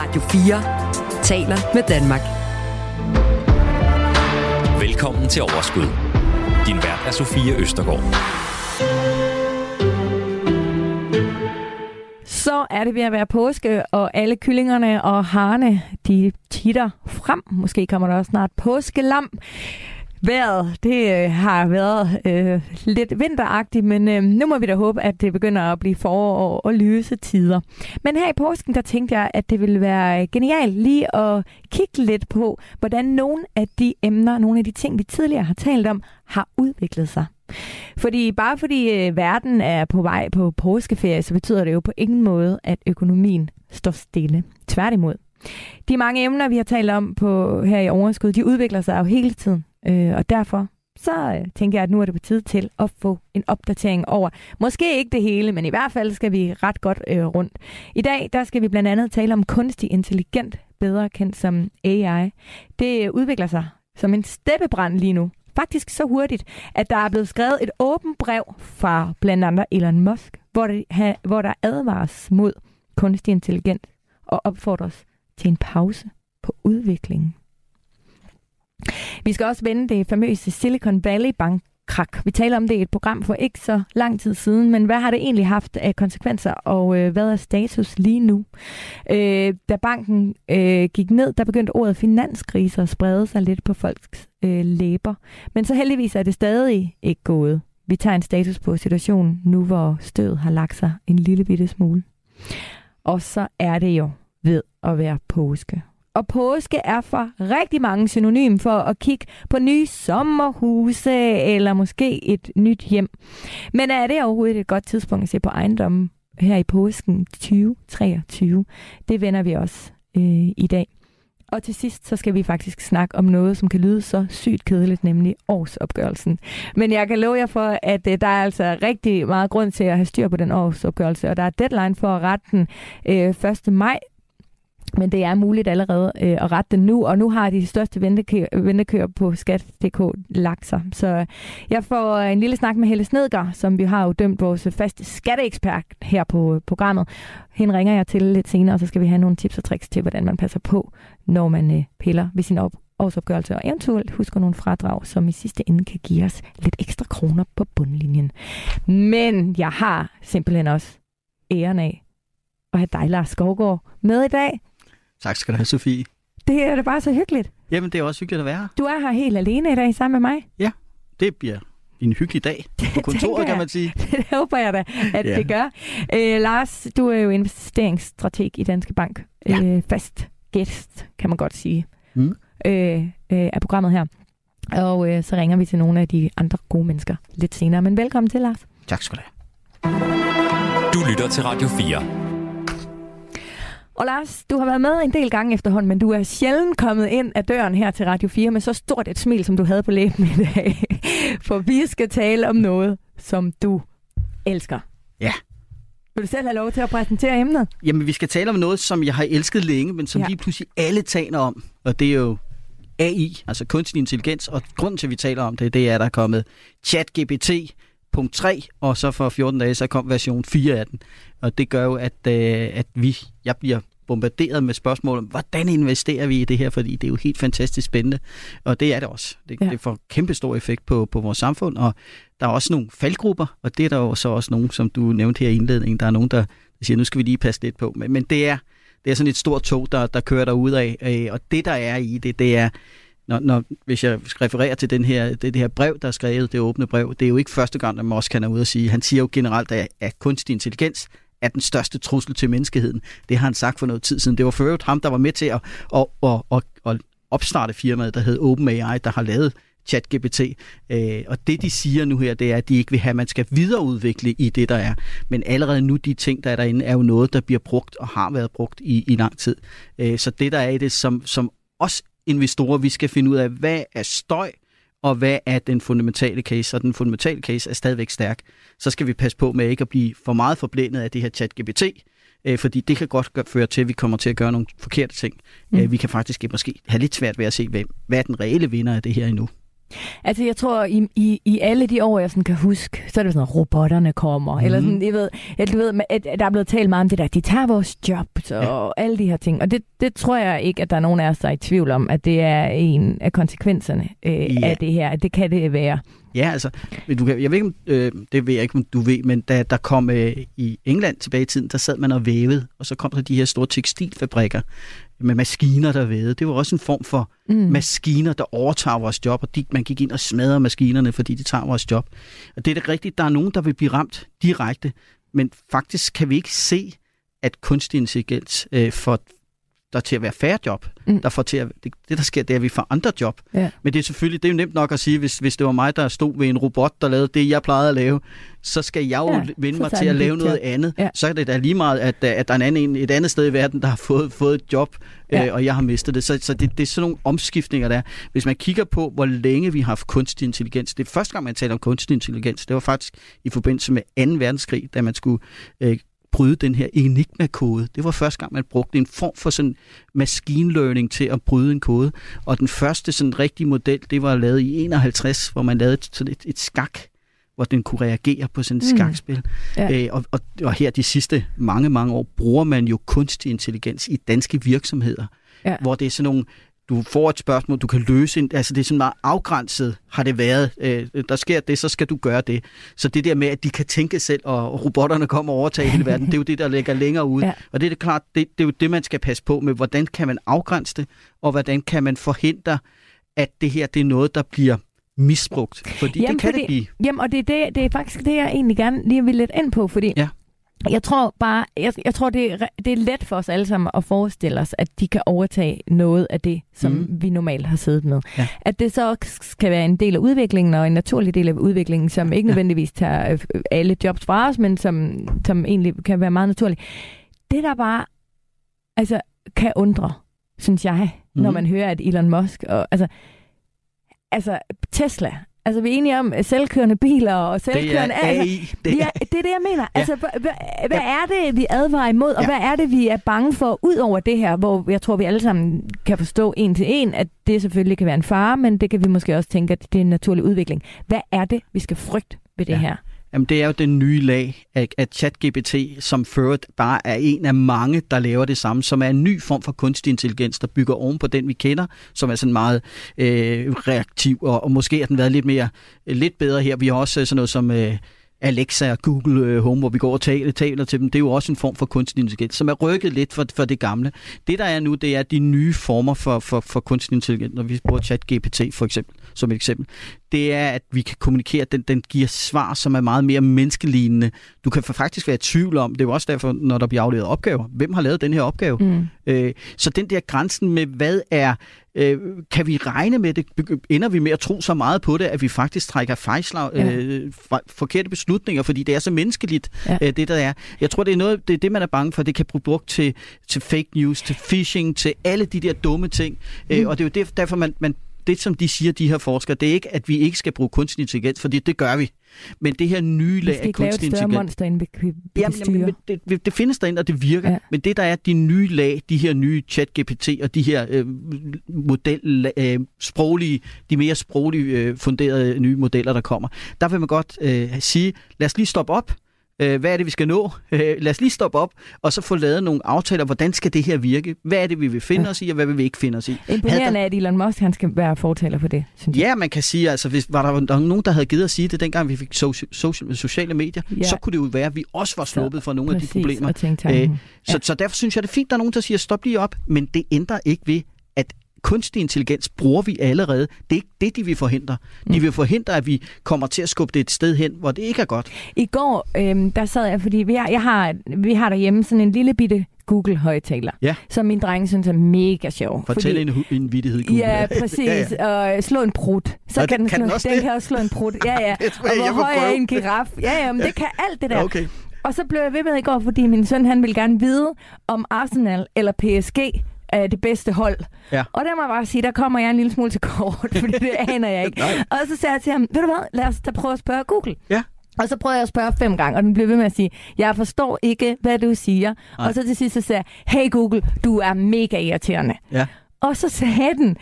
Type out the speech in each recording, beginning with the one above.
Radio 4 taler med Danmark. Velkommen til Overskud. Din vært er Sofie Østergaard. Så er det ved at være påske, og alle kyllingerne og harne, de titter frem. Måske kommer der også snart påskelam. Vejret, det øh, har været øh, lidt vinteragtigt, men øh, nu må vi da håbe, at det begynder at blive forår og lyse tider. Men her i påsken, der tænkte jeg, at det ville være genialt lige at kigge lidt på, hvordan nogle af de emner, nogle af de ting, vi tidligere har talt om, har udviklet sig. Fordi bare fordi øh, verden er på vej på påskeferie, så betyder det jo på ingen måde, at økonomien står stille. Tværtimod. De mange emner, vi har talt om på her i Overskud, de udvikler sig jo hele tiden. Øh, og derfor så øh, tænker jeg, at nu er det på tide til at få en opdatering over. Måske ikke det hele, men i hvert fald skal vi ret godt øh, rundt. I dag der skal vi blandt andet tale om kunstig intelligent, bedre kendt som AI. Det øh, udvikler sig som en steppebrand lige nu. Faktisk så hurtigt, at der er blevet skrevet et åbent brev fra blandt andet Elon Musk, hvor, det, hvor der advares mod kunstig intelligens og opfordres til en pause på udviklingen. Vi skal også vende det famøse Silicon Valley Bank krak. Vi taler om det i et program for ikke så lang tid siden, men hvad har det egentlig haft af konsekvenser, og øh, hvad er status lige nu? Øh, da banken øh, gik ned, der begyndte ordet finanskrise at sprede sig lidt på folks øh, læber. Men så heldigvis er det stadig ikke gået. Vi tager en status på situationen nu, hvor stødet har lagt sig en lille bitte smule. Og så er det jo ved at være påske. Og påske er for rigtig mange synonym for at kigge på nye sommerhuse eller måske et nyt hjem. Men er det overhovedet et godt tidspunkt at se på ejendommen her i påsken 2023? Det vender vi også øh, i dag. Og til sidst, så skal vi faktisk snakke om noget, som kan lyde så sygt kedeligt, nemlig årsopgørelsen. Men jeg kan love jer for, at øh, der er altså rigtig meget grund til at have styr på den årsopgørelse, og der er deadline for at rette den øh, 1. maj men det er muligt allerede øh, at rette den nu, og nu har de største ventekø- ventekøer på skat.dk lagt sig. Så jeg får øh, en lille snak med Helle Snedger, som vi har jo dømt vores faste skatteekspert her på øh, programmet. Hende ringer jeg til lidt senere, og så skal vi have nogle tips og tricks til, hvordan man passer på, når man øh, piller ved sin op årsopgørelse, og eventuelt husker nogle fradrag, som i sidste ende kan give os lidt ekstra kroner på bundlinjen. Men jeg har simpelthen også æren af at have dig, Lars Skovgaard, med i dag. Tak skal du have, Sofie. Det er da bare så hyggeligt. Jamen, det er også hyggeligt at være her. Du er her helt alene i dag sammen med mig. Ja, det bliver en hyggelig dag på kontoret, kan man sige. Det håber jeg da, at ja. det gør. Øh, Lars, du er jo investeringsstrateg i Danske Bank. Ja. Øh, fast gæst, kan man godt sige, mm. øh, øh, af programmet her. Og øh, så ringer vi til nogle af de andre gode mennesker lidt senere. Men velkommen til, Lars. Tak skal du have. Du lytter til Radio 4. Og Lars, du har været med en del gange efterhånden, men du er sjældent kommet ind af døren her til Radio 4 med så stort et smil, som du havde på læben i dag. For vi skal tale om noget, som du elsker. Ja. Vil du selv have lov til at præsentere emnet? Jamen, vi skal tale om noget, som jeg har elsket længe, men som ja. lige pludselig alle taler om. Og det er jo AI, altså kunstig intelligens. Og grunden til, at vi taler om det, det er, at der er kommet ChatGPT punkt 3, og så for 14 dage, så kom version 4 af den. Og det gør jo, at, øh, at vi, jeg bliver bombarderet med spørgsmål om, hvordan investerer vi i det her, fordi det er jo helt fantastisk spændende, og det er det også. Det, ja. det får kæmpe stor effekt på, på vores samfund, og der er også nogle faldgrupper, og det er der jo så også nogen, som du nævnte her i indledningen, der er nogen, der siger, nu skal vi lige passe lidt på, men, men det er det er sådan et stort tog, der, der kører ud af, øh, og det der er i det, det er, når, når, hvis jeg refererer til den her, det, det her brev, der er skrevet, det åbne brev, det er jo ikke første gang, at Mosk kan er ude og sige, han siger jo generelt, at, at kunstig intelligens er den største trussel til menneskeheden. Det har han sagt for noget tid siden. Det var for øvrigt ham, der var med til at, at, at, at, at opstarte firmaet, der hed OpenAI, der har lavet ChatGPT. Øh, og det, de siger nu her, det er, at de ikke vil have, at man skal videreudvikle i det, der er. Men allerede nu, de ting, der er derinde, er jo noget, der bliver brugt og har været brugt i, i lang tid. Øh, så det, der er i det, som, som også investorer, vi skal finde ud af, hvad er støj, og hvad er den fundamentale case, og den fundamentale case er stadigvæk stærk, så skal vi passe på med ikke at blive for meget forblændet af det her chat-GPT, øh, fordi det kan godt føre til, at vi kommer til at gøre nogle forkerte ting. Mm. Øh, vi kan faktisk måske have lidt svært ved at se, hvem, hvad er den reelle vinder af det her endnu. Altså, jeg tror, i, i, i alle de år, jeg sådan kan huske, så er det sådan, at robotterne kommer. Mm. Eller sådan, jeg ved, jeg, du ved, at der er blevet talt meget om det der, de tager vores jobs og ja. alle de her ting. Og det, det tror jeg ikke, at der er nogen af os, der er i tvivl om, at det er en af konsekvenserne øh, ja. af det her. Det kan det være. Ja, altså, du kan, jeg ved ikke, øh, det ved jeg ikke, om du ved, men da der kom øh, i England tilbage i tiden, der sad man og vævede, og så kom der de her store tekstilfabrikker med maskiner, der vævede. Det var også en form for mm. maskiner, der overtager vores job, og de, man gik ind og smadrede maskinerne, fordi de tager vores job. Og det er det rigtigt, der er nogen, der vil blive ramt direkte, men faktisk kan vi ikke se, at kunstig intelligens øh, for, der til at være færre job. Mm. Der får til at, det, det, der sker, det er, at vi får andre job. Ja. Men det er selvfølgelig, det er jo nemt nok at sige, hvis, hvis det var mig, der stod ved en robot, der lavede det, jeg plejede at lave, så skal jeg jo ja, vende mig til at lave noget job. andet. Ja. Så er det da lige meget, at, at der er en anden, et andet sted i verden, der har fået, fået et job, ja. øh, og jeg har mistet det. Så, så det, det er sådan nogle omskiftninger, der Hvis man kigger på, hvor længe vi har haft kunstig intelligens, det er første gang, man taler om kunstig intelligens, det var faktisk i forbindelse med 2. verdenskrig, da man skulle øh, bryde den her enigma-kode. Det var første gang, man brugte en form for sådan machine learning til at bryde en kode. Og den første sådan rigtige model, det var lavet i 51, hvor man lavede sådan et, et skak, hvor den kunne reagere på sådan et mm. skakspil. Ja. Øh, og, og, og her de sidste mange, mange år bruger man jo kunstig intelligens i danske virksomheder, ja. hvor det er sådan nogle du får et spørgsmål, du kan løse. Altså det er sådan meget afgrænset, har det været. Øh, der sker det, så skal du gøre det. Så det der med, at de kan tænke selv, og robotterne kommer og overtage hele verden, det er jo det, der ligger længere ude. Ja. Og det er det klart, det, det er jo det, man skal passe på med. Hvordan kan man afgrænse det, og hvordan kan man forhindre, at det her det er noget, der bliver misbrugt. Fordi jamen, det kan fordi, det blive. Jamen, og det er, det, det er faktisk det, jeg egentlig gerne lige vil lidt ind på, fordi ja. Jeg tror bare, jeg, jeg tror, det er, det er let for os alle sammen at forestille os, at de kan overtage noget af det, som mm. vi normalt har siddet med. Ja. At det så skal være en del af udviklingen, og en naturlig del af udviklingen, som ikke nødvendigvis tager øh, alle jobs fra os, men som, som egentlig kan være meget naturligt. Det der bare altså, kan undre, synes jeg, mm. når man hører, at Elon Musk, og, altså, altså Tesla, Altså, vi er enige om selvkørende biler og selvkørende... Det er AI. Altså, det, er, ja, det er det, jeg mener. Ja. Altså, hvad, hvad ja. er det, vi advarer imod, og ja. hvad er det, vi er bange for, ud over det her, hvor jeg tror, vi alle sammen kan forstå en til en, at det selvfølgelig kan være en fare, men det kan vi måske også tænke, at det er en naturlig udvikling. Hvad er det, vi skal frygte ved det ja. her? Jamen, det er jo den nye lag af, af ChatGPT, som fører bare er en af mange, der laver det samme, som er en ny form for kunstig intelligens, der bygger oven på den, vi kender, som er sådan meget øh, reaktiv, og, og måske har den været lidt mere, øh, lidt bedre her. Vi har også øh, sådan noget som... Øh, Alexa og Google øh, Home, hvor vi går og taler, taler til dem, det er jo også en form for kunstig intelligens, som er rykket lidt for, for det gamle. Det, der er nu, det er de nye former for, for, for kunstig intelligens, når vi bruger ChatGPT for eksempel, som et eksempel. Det er, at vi kan kommunikere, den, den giver svar, som er meget mere menneskelignende. Du kan faktisk være i tvivl om, det er jo også derfor, når der bliver afleveret opgaver, hvem har lavet den her opgave? Mm. Øh, så den der grænsen med, hvad er Øh, kan vi regne med det? Ender vi med at tro så meget på det, at vi faktisk trækker fejlslag, ja. øh, forkerte beslutninger, fordi det er så menneskeligt, ja. øh, det der er. Jeg tror, det er noget, det er det, man er bange for. Det kan blive brugt til, til fake news, til phishing, til alle de der dumme ting. Øh, mm. Øh, og det er jo derfor, man, man det, som de siger, de her forskere, det er ikke, at vi ikke skal bruge kunstig intelligens, fordi det gør vi. Men det her nye lag af kunstig intelligens... monster, inden vi, vi jamen, jamen, det, det findes derinde, og det virker. Ja. Men det, der er de nye lag, de her nye chat-GPT og de her øh, model, øh, sproglige, de mere sproglige øh, funderede nye modeller, der kommer, der vil man godt øh, sige, lad os lige stoppe op, Øh, hvad er det, vi skal nå? Øh, lad os lige stoppe op, og så få lavet nogle aftaler. Hvordan skal det her virke? Hvad er det, vi vil finde ja. os i, og hvad vil vi ikke finde os i? Imponerende der... at Elon Musk han skal være fortaler for det, synes jeg. Ja, man kan sige, altså hvis var der, nogen, der havde givet at sige det, dengang vi fik social, social, sociale medier, ja. så kunne det jo være, at vi også var sluppet for nogle af de problemer. Øh, ja. så, så derfor synes jeg, det er fint, der er nogen, der siger, stop lige op, men det ændrer ikke ved, at kunstig intelligens bruger vi allerede. Det er ikke det, de vil forhindre. De mm. vil forhindre, at vi kommer til at skubbe det et sted hen, hvor det ikke er godt. I går, øhm, der sad jeg, fordi vi har, jeg har, vi har derhjemme sådan en lille bitte Google-højtaler, ja. som min dreng synes er mega sjov. Fortæl fordi, en, en vittighed, Google. Ja, præcis. ja, ja. Og slå en prut. Så kan den, kan slå, den, også den kan også slå en prut. Ja, ja. og hvor høj er en giraf. Ja, ja, men ja. det kan alt det der. Okay. Og så blev jeg ved med i går, fordi min søn han ville gerne vide, om Arsenal eller PSG er det bedste hold. Ja. Og der må jeg bare sige, der kommer jeg en lille smule til kort, fordi det aner jeg ikke. og så sagde jeg til ham, ved du hvad, lad os da prøve at spørge Google. Ja. Og så prøvede jeg at spørge fem gange, og den blev ved med at sige, jeg forstår ikke, hvad du siger. Nej. Og så til sidst så sagde jeg, hey Google, du er mega irriterende. Ja. Og så sagde den,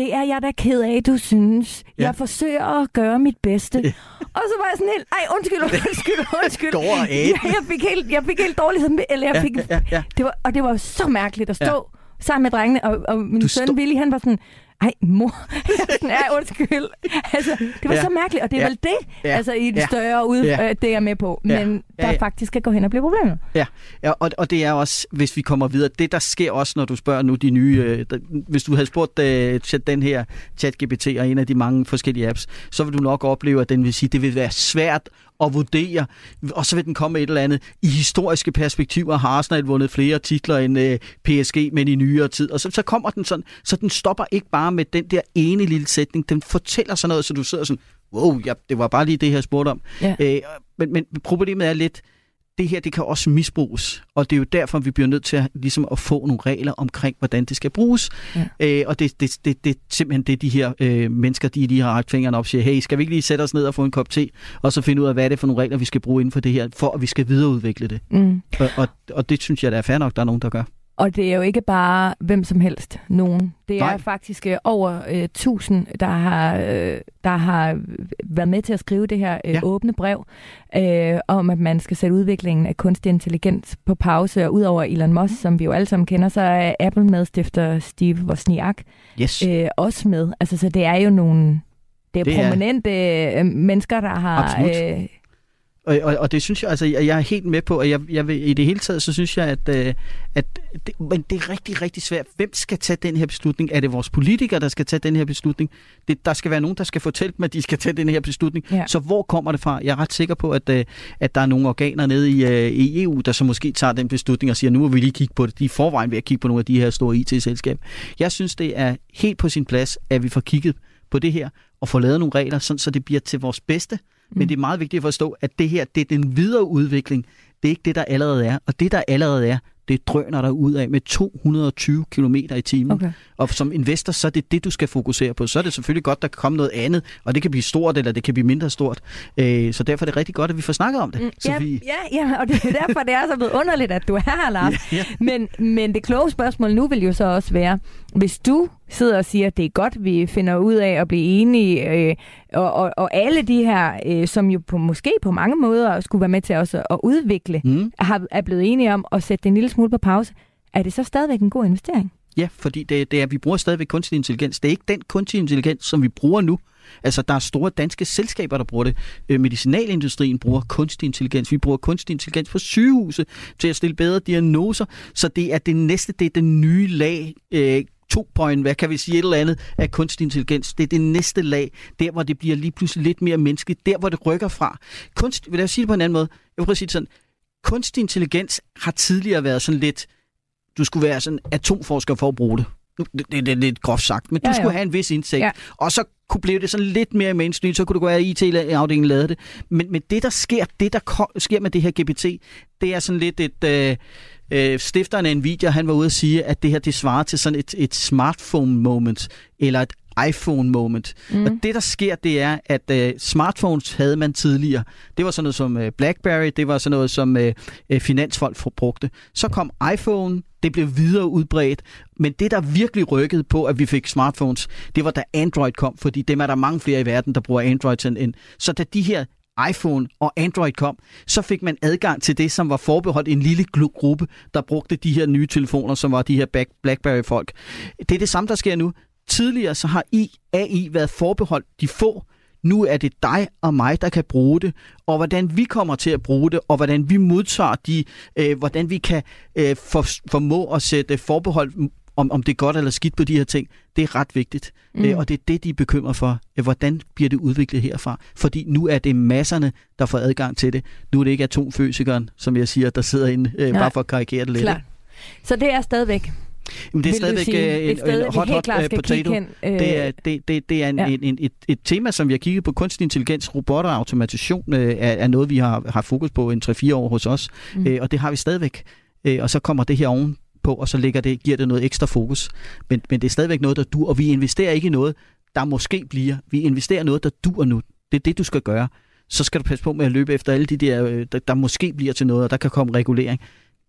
det er jeg da ked af, du synes. Ja. Jeg forsøger at gøre mit bedste. Ja. Og så var jeg sådan helt, ej, undskyld, undskyld, undskyld. Går ja, jeg fik helt, jeg fik helt dårlighed, med- eller jeg fik, ja, ja, ja. Det var, og det var så mærkeligt at stå ja. sammen med drengene, og, og min Du søn stod- Willy, han var sådan, ej, mor, sådan, ja, undskyld. Altså, det var Ja. ja. så mærkeligt, og det er Ja. ja. vel det, Ja. ja. altså i et Ja. ja. større ud, Ja. ja. det er jeg med på, Ja. men Ja, der ja. faktisk skal gå hen og blive problemer. Ja, ja og, og det er også, hvis vi kommer videre, det der sker også, når du spørger nu de nye, øh, der, hvis du havde spurgt øh, den her ChatGPT og en af de mange forskellige apps, så vil du nok opleve, at den vil sige, det vil være svært at vurdere, og så vil den komme et eller andet. I historiske perspektiver har Arsenal vundet flere titler end øh, PSG, men i nyere tid. Og så, så kommer den sådan, så den stopper ikke bare med den der ene lille sætning, den fortæller sådan noget, så du sidder sådan, wow, ja, det var bare lige det, jeg spurgte om. Ja. Øh, men, men problemet er lidt, det her det kan også misbruges, og det er jo derfor, vi bliver nødt til at, ligesom at få nogle regler omkring, hvordan det skal bruges. Ja. Øh, og det, det, det, det er simpelthen det, de her øh, mennesker, de lige har rakt fingrene op og siger, hey, skal vi ikke lige sætte os ned og få en kop te, og så finde ud af, hvad er det for nogle regler, vi skal bruge inden for det her, for at vi skal videreudvikle det. Mm. Og, og, og det synes jeg, der er fair nok, der er nogen, der gør. Og det er jo ikke bare hvem som helst, nogen. Det er Nej. Nej. faktisk øh, over øh, 1000, der har, øh, der har været med til at skrive det her øh, Ja. åbne brev øh, om, at man skal sætte udviklingen af kunstig intelligens på pause. Og udover Elon Musk, som vi jo alle sammen kender, så er Apple medstifter Steve Wozniak Yes. øh, også med. Altså, så det er jo nogle det er Det det er- prominente øh, mennesker, der har... Absolut. Øh, Og, og, og det synes jeg, altså, jeg er helt med på, og jeg, jeg vil, i det hele taget, så synes jeg, at, øh, at det, men det er rigtig, rigtig svært. Hvem skal tage den her beslutning? Er det vores politikere, der skal tage den her beslutning? Det, der skal være nogen, der skal fortælle dem, at de skal tage den her beslutning. Ja. Så hvor kommer det fra? Jeg er ret sikker på, at, øh, at der er nogle organer nede i, øh, i EU, der så måske tager den beslutning og siger, nu må vi lige kigge på det. De er forvejen ved at kigge på nogle af de her store IT-selskaber. Jeg synes, det er helt på sin plads, at vi får kigget på det her og får lavet nogle regler, sådan, så det bliver til vores bedste. Men det er meget vigtigt at forstå, at det her, det er den videre udvikling. Det er ikke det, der allerede er. Og det, der allerede er, det drøner der ud af med 220 km i timen. okay. Og som investor, så er det det, du skal fokusere på. Så er det selvfølgelig godt, der kan komme noget andet, og det kan blive stort, eller det kan blive mindre stort. Øh, så derfor er det rigtig godt, at vi får snakket om det. Mm, vi... ja, ja, og det er derfor, det er så blevet underligt, at du er her, Lars. Ja, ja. Men, men det kloge spørgsmål nu vil jo så også være, hvis du sidder og siger, at det er godt, vi finder ud af at blive enige, øh, og, og, og alle de her, øh, som jo på, måske på mange måder skulle være med til også at udvikle, Mm. har, er blevet enige om at sætte det en lille smule på pause, er det så stadigvæk en god investering? Ja, fordi det, det er, vi bruger stadigvæk kunstig intelligens. Det er ikke den kunstig intelligens, som vi bruger nu. Altså, der er store danske selskaber, der bruger det. Øh, medicinalindustrien bruger kunstig intelligens. Vi bruger kunstig intelligens på sygehuse til at stille bedre diagnoser. Så det er det næste, det er den nye lag, øh, 2 hvad kan vi sige, et eller andet af kunstig intelligens. Det er det næste lag, der hvor det bliver lige pludselig lidt mere menneskeligt, der hvor det rykker fra. Kunst, vil jeg sige det på en anden måde? Jeg vil prøve at sige det sådan. Kunstig intelligens har tidligere været sådan lidt, du skulle være sådan atomforsker for at bruge det. Det, det, det er lidt groft sagt, men du Ja, ja, ja. skulle have en vis indsigt. Ja. Ja. Og så kunne blive det sådan lidt mere mainstream, så kunne du gå af IT-afdelingen lavede det. Men, men det, der sker, det der sker med det her GPT, det er sådan lidt et... Øh, øh, stifteren af Nvidia, han var ude at sige, at det her, det svarer til sådan et, et smartphone moment, eller et iPhone moment. Mm. Og det, der sker, det er, at øh, smartphones havde man tidligere. Det var sådan noget som øh, BlackBerry, det var sådan noget som øh, øh, finansfolk brugte. Så kom iPhone, det blev videre udbredt, men det, der virkelig rykkede på, at vi fik smartphones, det var da Android kom, fordi dem er der mange flere i verden, der bruger Android end. Så da de her iPhone og Android kom, så fik man adgang til det, som var forbeholdt en lille gruppe, der brugte de her nye telefoner, som var de her Black- BlackBerry-folk. Det er det samme, der sker nu. Tidligere så har I, AI været forbeholdt de få. Nu er det dig og mig, der kan bruge det, og hvordan vi kommer til at bruge det, og hvordan vi modtager de, øh, hvordan vi kan øh, for, formå at sætte forbehold om, om det er godt eller skidt på de her ting, det er ret vigtigt. Mm. Øh, og det er det, de er bekymret for. Øh, hvordan bliver det udviklet herfra? Fordi nu er det masserne, der får adgang til det. Nu er det ikke atomfysikeren, som jeg siger, der sidder inde, øh, Nej. bare for at karikere det lidt. Klart. Så det er stadigvæk, Men det er stadigvæk sige, øh, et en, sted, en hot, hot skal potato. hen. Øh, Det er, det, det, det er en, ja. en, en, et, et tema, som vi har kigget på. Kunstig intelligens, robotter og automation øh, er, er noget, vi har har fokus på en 3-4 år hos os. Mm. Øh, og det har vi stadigvæk. Øh, og så kommer det her oven på, og så lægger det, giver det noget ekstra fokus. Men, men det er stadigvæk noget, der dur, og vi investerer ikke i noget, der måske bliver. Vi investerer noget, der dur nu. Det er det, du skal gøre. Så skal du passe på med at løbe efter alle de der, øh, der, der måske bliver til noget, og der kan komme regulering.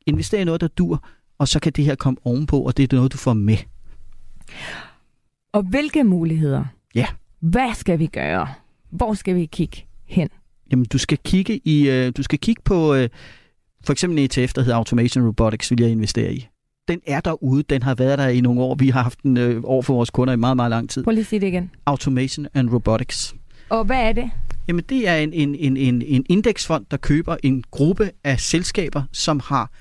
Invester i noget, der dur, og så kan det her komme ovenpå, og det er noget, du får med. Og hvilke muligheder? Ja. Hvad skal vi gøre? Hvor skal vi kigge hen? Jamen, du skal kigge i, øh, du skal kigge på øh, for eksempel en ETF, der hedder Automation Robotics, vil jeg investere i. Den er derude, den har været der i nogle år. Vi har haft den øh, over for vores kunder i meget, meget lang tid. Prøv lige at sige det igen. Automation and Robotics. Og hvad er det? Jamen, det er en, en, en, en, en indeksfond, der køber en gruppe af selskaber, som har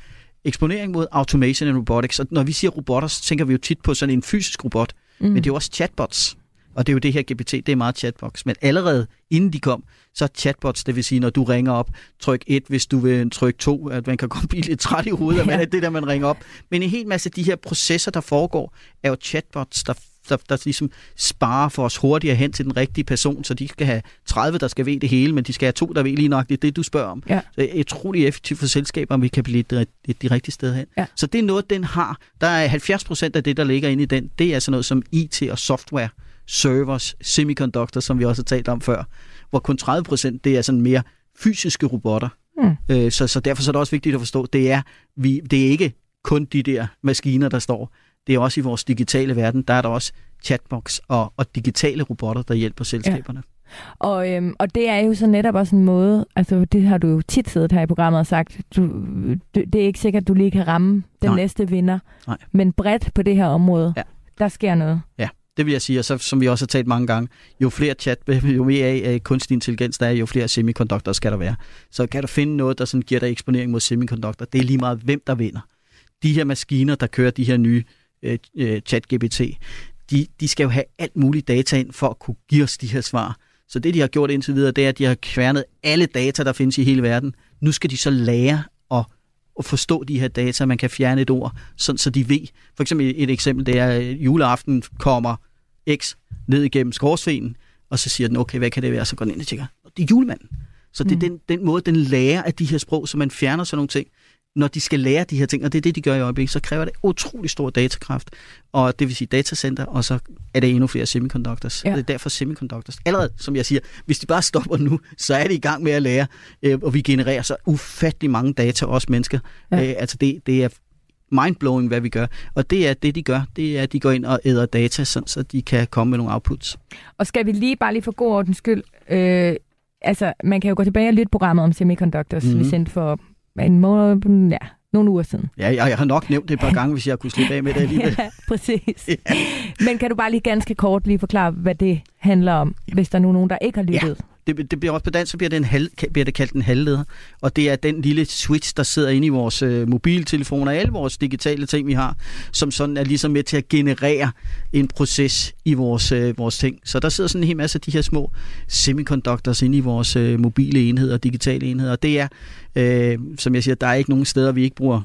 eksponering mod automation and robotics. Og når vi siger robotter, så tænker vi jo tit på sådan en fysisk robot, mm. men det er jo også chatbots. Og det er jo det her GPT, det er meget chatbox. Men allerede inden de kom, så er chatbots, det vil sige, når du ringer op, tryk 1, hvis du vil trykke 2, at man kan komme blive lidt træt i hovedet, ja. at det der, man ringer op. Men en hel masse af de her processer, der foregår, er jo chatbots, der der, der ligesom sparer for os hurtigere hen til den rigtige person, så de skal have 30, der skal ved det hele, men de skal have to, der ved lige nok det, det du spørger om. Ja. Så det er utrolig effektivt for selskaber, om vi kan blive det, det, det rigtige sted hen. Ja. Så det er noget, den har. Der er 70 procent af det, der ligger inde i den, det er sådan noget som IT og software, servers, semiconductors, som vi også har talt om før, hvor kun 30 procent, det er sådan mere fysiske robotter. Mm. Øh, så, så derfor så er det også vigtigt at forstå, det er, vi, det er ikke kun de der maskiner, der står det er også i vores digitale verden, der er der også chatbox og, og digitale robotter, der hjælper selskaberne. Ja. Og, øhm, og det er jo så netop også en måde, altså det har du jo tit siddet her i programmet og sagt, du, du, det er ikke sikkert, at du lige kan ramme den Nej. næste vinder, Nej. men bredt på det her område, ja. der sker noget. Ja, det vil jeg sige, og så, som vi også har talt mange gange, jo flere chat, jo mere af kunstig intelligens der er, jo flere semiconductor skal der være. Så kan du finde noget, der sådan giver dig eksponering mod semiconductor, det er lige meget, hvem der vinder. De her maskiner, der kører de her nye øh, øh chat-GPT, de, de skal jo have alt muligt data ind for at kunne give os de her svar. Så det, de har gjort indtil videre, det er, at de har kværnet alle data, der findes i hele verden. Nu skal de så lære at, at forstå de her data. Man kan fjerne et ord, sådan, så de ved. For eksempel et eksempel, det er, at juleaften kommer X ned igennem skorstenen, og så siger den, okay, hvad kan det være? Så går den ind og tjekker, det er julemanden. Så det er mm. den, den måde, den lærer af de her sprog, så man fjerner sådan nogle ting når de skal lære de her ting, og det er det, de gør i øjeblikket, så kræver det utrolig stor datakraft, og det vil sige datacenter, og så er det endnu flere semiconductors. Ja. Det er derfor semiconductors. Allerede, som jeg siger, hvis de bare stopper nu, så er de i gang med at lære, øh, og vi genererer så ufattelig mange data, os mennesker. Ja. Øh, altså det, det er mindblowing, hvad vi gør. Og det er det, de gør. Det er, at de går ind og æder data, sådan, så de kan komme med nogle outputs. Og skal vi lige bare lige for god ordens skyld, øh, altså man kan jo gå tilbage og lytte programmet om semiconductors, mm-hmm. vi sendte for en måned, ja, nogle uger siden. Ja, jeg, jeg har nok nævnt det et par gange, hvis jeg kunne slippe af med det alligevel. ja, præcis. ja. Men kan du bare lige ganske kort lige forklare, hvad det handler om, ja. hvis der er nogen, der ikke har lyttet? Ja det, det bliver også på dansk, så bliver det, en halv, bliver det kaldt en halvleder. Og det er den lille switch, der sidder inde i vores øh, mobiltelefoner og alle vores digitale ting, vi har, som sådan er ligesom med til at generere en proces i vores, øh, vores ting. Så der sidder sådan en hel masse af de her små semiconductors inde i vores øh, mobile enheder og digitale enheder. Og det er, øh, som jeg siger, der er ikke nogen steder, vi ikke bruger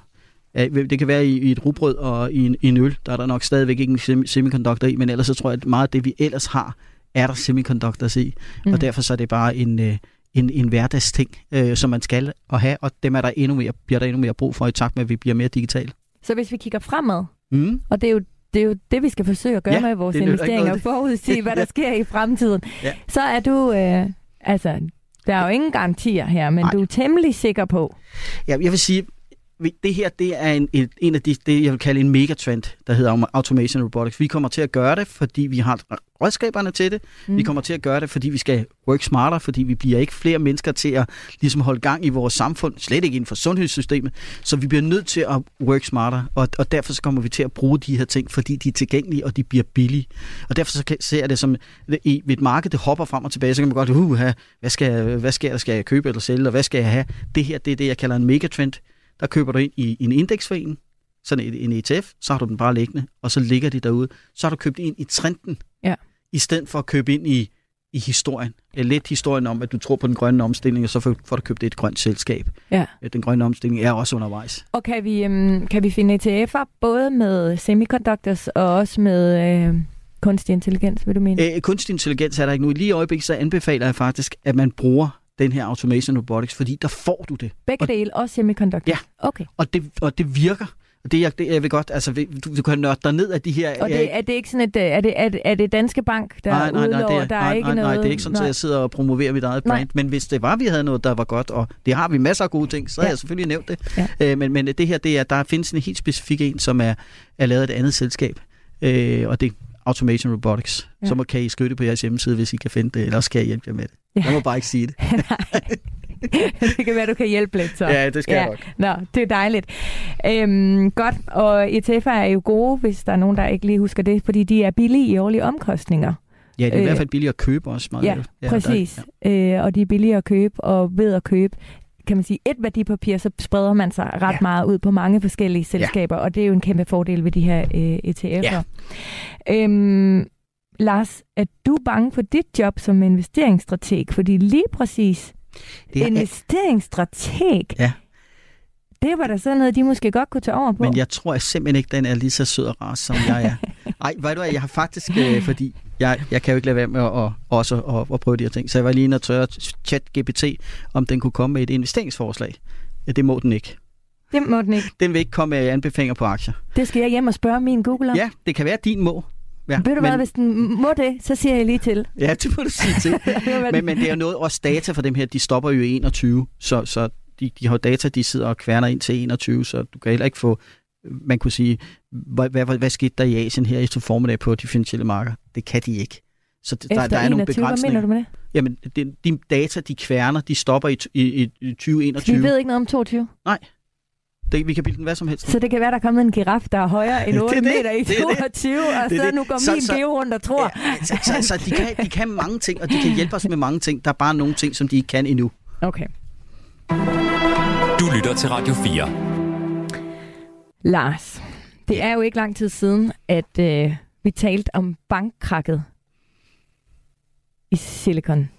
det kan være i, et rugbrød og i en, i en øl, der er der nok stadigvæk ikke en semiconductor i, men ellers så tror jeg, at meget af det, vi ellers har, er der semiconductors i. Mm. Og derfor så er det bare en, øh, en, en hverdagsting, øh, som man skal at have, og dem er der endnu mere, bliver der endnu mere brug for i takt med, at vi bliver mere digitale. Så hvis vi kigger fremad, mm. og det er jo det er jo det, vi skal forsøge at gøre ja, med vores investeringer, forudsige, hvad der sker i fremtiden. Ja. Så er du, øh, altså, der er jo ingen garantier her, men Nej. du er temmelig sikker på. Ja, jeg vil sige, det her det er en, en af de, det, jeg vil kalde en megatrend, der hedder Automation Robotics. Vi kommer til at gøre det, fordi vi har redskaberne til det. Mm. Vi kommer til at gøre det, fordi vi skal work smarter, fordi vi bliver ikke flere mennesker til at ligesom holde gang i vores samfund, slet ikke inden for sundhedssystemet. Så vi bliver nødt til at work smarter, og, og derfor så kommer vi til at bruge de her ting, fordi de er tilgængelige, og de bliver billige. Og derfor så ser jeg det som, i et marked, det hopper frem og tilbage, så kan man godt, uh, hvad skal, hvad skal, jeg, skal jeg købe eller sælge, og hvad skal jeg have? Det her, det er det, jeg kalder en megatrend der køber du ind i en indeksforening, sådan en ETF, så har du den bare liggende, og så ligger de derude. Så har du købt ind i trenden, ja. i stedet for at købe ind i, i historien. Lidt historien om, at du tror på den grønne omstilling, og så får du købt et grønt selskab. Ja. Den grønne omstilling er også undervejs. Og kan vi, øhm, kan vi finde ETF'er, både med semiconductors og også med... Øh kunstig intelligens, vil du mene? Æ, kunstig intelligens er der ikke nu. Lige i øjeblikket så anbefaler jeg faktisk, at man bruger den her automation robotics, fordi der får du det. Begge dele, også semiconductor? Ja, okay. og, det, og det virker. Det, jeg, det, jeg vil godt, altså, du, du kan nørde dig ned af de her... Og det, er det ikke sådan et, er det, er det, er det Danske Bank, der nej, nej, nej, det er, der nej, er ikke nej, noget... Nej, det er ikke sådan, at jeg sidder og promoverer mit eget brand, nej. men hvis det var, vi havde noget, der var godt, og det har vi masser af gode ting, så ja. har jeg selvfølgelig nævnt det. Ja. Øh, men, men det her, det er, der findes en helt specifik en, som er, er lavet af et andet selskab, øh, og det Automation Robotics. Ja. Så må, kan I skrive det på jeres hjemmeside, hvis I kan finde det, eller også kan jeg hjælpe jer med det. Ja. Jeg må bare ikke sige det. det kan være, du kan hjælpe lidt så. Ja, det skal ja. jeg nok. Nå, det er dejligt. Øhm, godt, og ETF er jo gode, hvis der er nogen, der ikke lige husker det, fordi de er billige i årlige omkostninger. Ja, det er øh, i hvert fald billigere at købe også. Meget ja, ja, præcis. Der, ja. Øh, og de er billigere at købe, og ved at købe kan man sige, et værdipapir, så spreder man sig ret ja. meget ud på mange forskellige selskaber, ja. og det er jo en kæmpe fordel ved de her øh, ETF'er. Ja. Øhm, Lars, er du bange for dit job som investeringsstrateg? Fordi lige præcis det er, investeringsstrateg, ja. Det var da sådan noget, de måske godt kunne tage over på. Men jeg tror jeg simpelthen ikke, den er lige så sød og rar, som jeg er. Ej, ved du hvad, jeg har faktisk, øh, fordi jeg, jeg kan jo ikke lade være med at, at, også at, at prøve de her ting, så jeg var lige inde og tørre chat GPT, om den kunne komme med et investeringsforslag. Ja, det må den ikke. Det må den ikke. Den vil ikke komme med anbefalinger på aktier. Det skal jeg hjem og spørge min Google om. Ja, det kan være, at din må. Ja, Ved du men... hvad, hvis den må det, så siger jeg lige til. Ja, det må du sige til. men, men det er jo noget, også data for dem her, de stopper jo i 21, så, så de, de har data, de sidder og kværner ind til 21, så du kan heller ikke få, man kunne sige, hvad, hvad, hvad skete der i Asien her i formiddag på de finansielle markeder? Det kan de ikke. Så der, der, der er 21, nogle begrænsninger. Hvad mener du med det? Jamen, de, de data, de kværner, de stopper i, i, i 2021. Vi ved ikke noget om 22? Nej. Det, vi kan bilde den hvad som helst. Så det kan være, der er kommet en giraf, der er højere end 8 det, meter i 22, og så det. nu går så, min så, geo rundt og tror. Ja, så, så, så de, kan, de kan mange ting, og de kan hjælpe os med mange ting. Der er bare nogle ting, som de ikke kan endnu. Okay. Du lytter til Radio 4. Lars, det er jo ikke lang tid siden, at øh, vi talte om bankkrakket i Silicon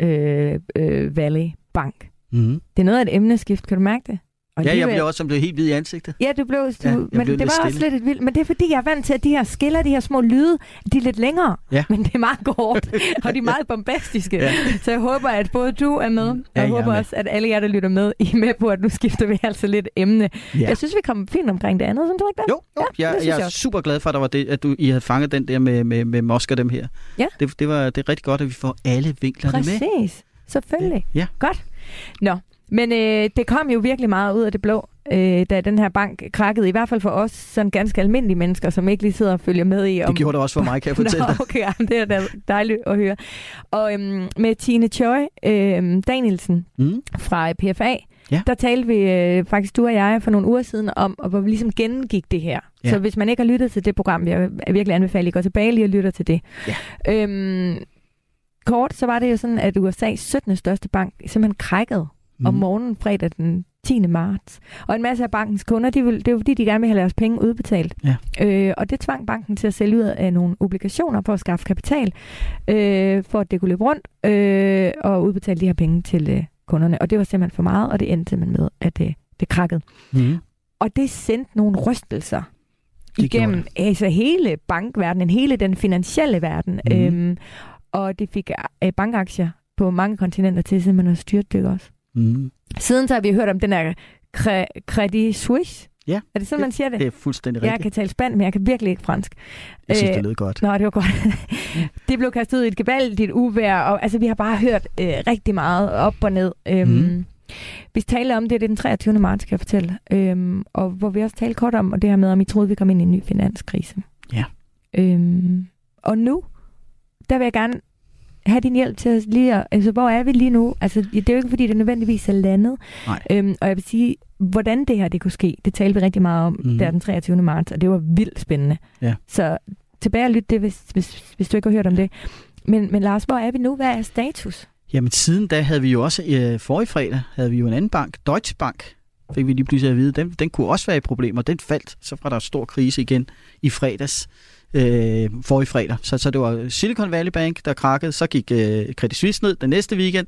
øh, øh, Valley Bank. Mm. Det er noget af et emneskift, kan du mærke det? Og ja, jeg blev også som blev helt hvid i ansigtet. Ja, du blev, du, ja, men blev det var stille. også lidt et vildt. Men det er fordi, jeg er vant til, at de her skiller, de her små lyde, de er lidt længere. Ja. Men det er meget kort, og de er meget bombastiske. Ja. Så jeg håber, at både du er med, og ja, jeg håber også, at alle jer, der lytter med, I er med på, at nu skifter vi altså lidt emne. Ja. Jeg synes, vi kom fint omkring det andet, synes du ikke det? Jo, jo. Ja, jeg, jeg er jeg super glad for, at, der var det, at du, I havde fanget den der med, med, med Mosker dem her. Ja. Det, det, var, det er rigtig godt, at vi får alle vinklerne Præcis. med. Præcis. Selvfølgelig. Ja. Godt. Nå, men øh, det kom jo virkelig meget ud af det blå, øh, da den her bank krakkede. I hvert fald for os sådan ganske almindelige mennesker, som ikke lige sidder og følger med i. Om... Det gjorde det også for mig, kan jeg fortælle dig. okay, det er da dejligt at høre. Og øhm, med Tine Choi øh, Danielsen mm. fra PFA, Ja. Der talte vi øh, faktisk, du og jeg, for nogle uger siden om, og hvor vi ligesom gennemgik det her. Ja. Så hvis man ikke har lyttet til det program, jeg virkelig anbefaler, at I går tilbage lige og lytter til det. Ja. Øhm, kort, så var det jo sådan, at USA's 17. største bank simpelthen krækkede mm. om morgenen fredag den 10. marts. Og en masse af bankens kunder, de vil, det er jo fordi, de gerne vil have deres penge udbetalt. Ja. Øh, og det tvang banken til at sælge ud af nogle obligationer for at skaffe kapital, øh, for at det kunne løbe rundt, øh, og udbetale de her penge til øh, kunderne. Og det var simpelthen for meget, og det endte simpelthen med, at det, det krakkede. Mm. Og det sendte nogle rystelser det igennem altså hele bankverdenen, hele den finansielle verden. Mm. Øhm, og det fik øh, bankaktier på mange kontinenter til simpelthen at styrtdykke også. Mm. Siden så har vi hørt om den her Credit Suisse. Ja. Er det sådan, man siger det? Det er fuldstændig rigtigt. Jeg kan tale spand, men jeg kan virkelig ikke fransk. Jeg synes, det øh, lød godt. Nå, det var godt. det blev kastet ud i et gevaldigt uvær, og altså, vi har bare hørt øh, rigtig meget op og ned. Øhm, mm. Vi talte om det, det er den 23. marts, kan jeg fortælle. Øhm, og hvor vi også talte kort om, og det her med, om I troede, vi kom ind i en ny finanskrise. Ja. Øhm, og nu, der vil jeg gerne have din hjælp til at lige at, altså hvor er vi lige nu? Altså det er jo ikke fordi, det nødvendigvis er landet. Nej. Øhm, og jeg vil sige, hvordan det her det kunne ske, det talte vi rigtig meget om mm. der den 23. marts, og det var vildt spændende. Ja. Så tilbage og lyt det, hvis, hvis, hvis du ikke har hørt om det. Men, men Lars, hvor er vi nu? Hvad er status? Jamen siden da havde vi jo også, øh, forrige fredag, havde vi jo en anden bank, Deutsche Bank, fik vi lige pludselig at vide, den, den kunne også være i problemer. Den faldt, så var der en stor krise igen i fredags øh, for i fredag. Så, så det var Silicon Valley Bank, der krakkede. Så gik øh, Credit Suisse ned den næste weekend.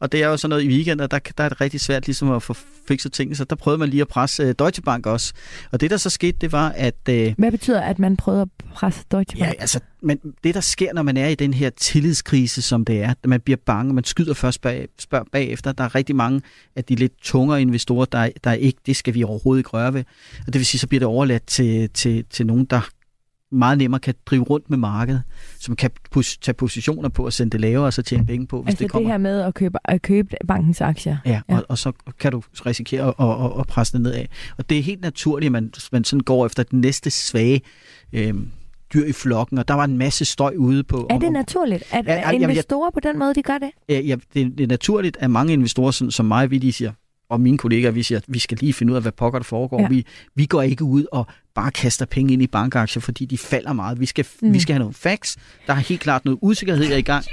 Og det er jo sådan noget i weekenden, der, der er det rigtig svært ligesom at få fikset tingene. Så der prøvede man lige at presse øh, Deutsche Bank også. Og det, der så skete, det var, at... Øh, Hvad betyder, at man prøvede at presse Deutsche Bank? Ja, altså, men det, der sker, når man er i den her tillidskrise, som det er, at man bliver bange, man skyder først bag, spørger bagefter. Der er rigtig mange af de lidt tungere investorer, der, der ikke, det skal vi overhovedet ikke røre ved. Og det vil sige, så bliver det overladt til, til, til nogen, der meget nemmere kan drive rundt med markedet, som kan pos- tage positioner på og sende det lavere og så tjene penge på, hvis altså det kommer. det her med at købe, at købe bankens aktier. Ja, ja. Og, og så kan du risikere at, at, at presse det nedad. Og det er helt naturligt, at man, man sådan går efter den næste svage øh, dyr i flokken, og der var en masse støj ude på. Er det naturligt, at Ja, jamen, jeg- investorer på den måde, de gør det? Ja, ja, det, det er naturligt, at mange investorer sådan, som mig, vi de siger, og mine kollegaer, vi siger, at vi skal lige finde ud af, hvad pokker der foregår. Ja. Vi, vi går ikke ud og bare kaster penge ind i bankaktier, fordi de falder meget. Vi skal, Mm. mm. vi skal have nogle facts. Der er helt klart noget usikkerhed i gang.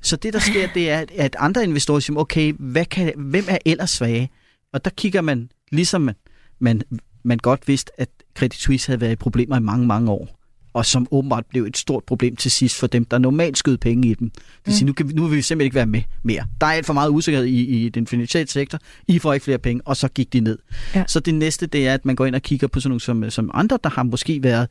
Så det, der sker, det er, at andre investorer siger, okay, hvad kan, hvem er ellers svage? Og der kigger man, ligesom man, man, man godt vidste, at Credit Suisse havde været i problemer i mange, mange år og som åbenbart blev et stort problem til sidst for dem, der normalt skød penge i dem. Det vil sige, nu, kan vi, nu vil vi simpelthen ikke være med mere. Der er alt for meget usikkerhed i, i den finansielle sektor. I får ikke flere penge, og så gik de ned. Ja. Ja. Så det næste, det er, at man går ind og kigger på sådan nogle som, som andre, der har måske været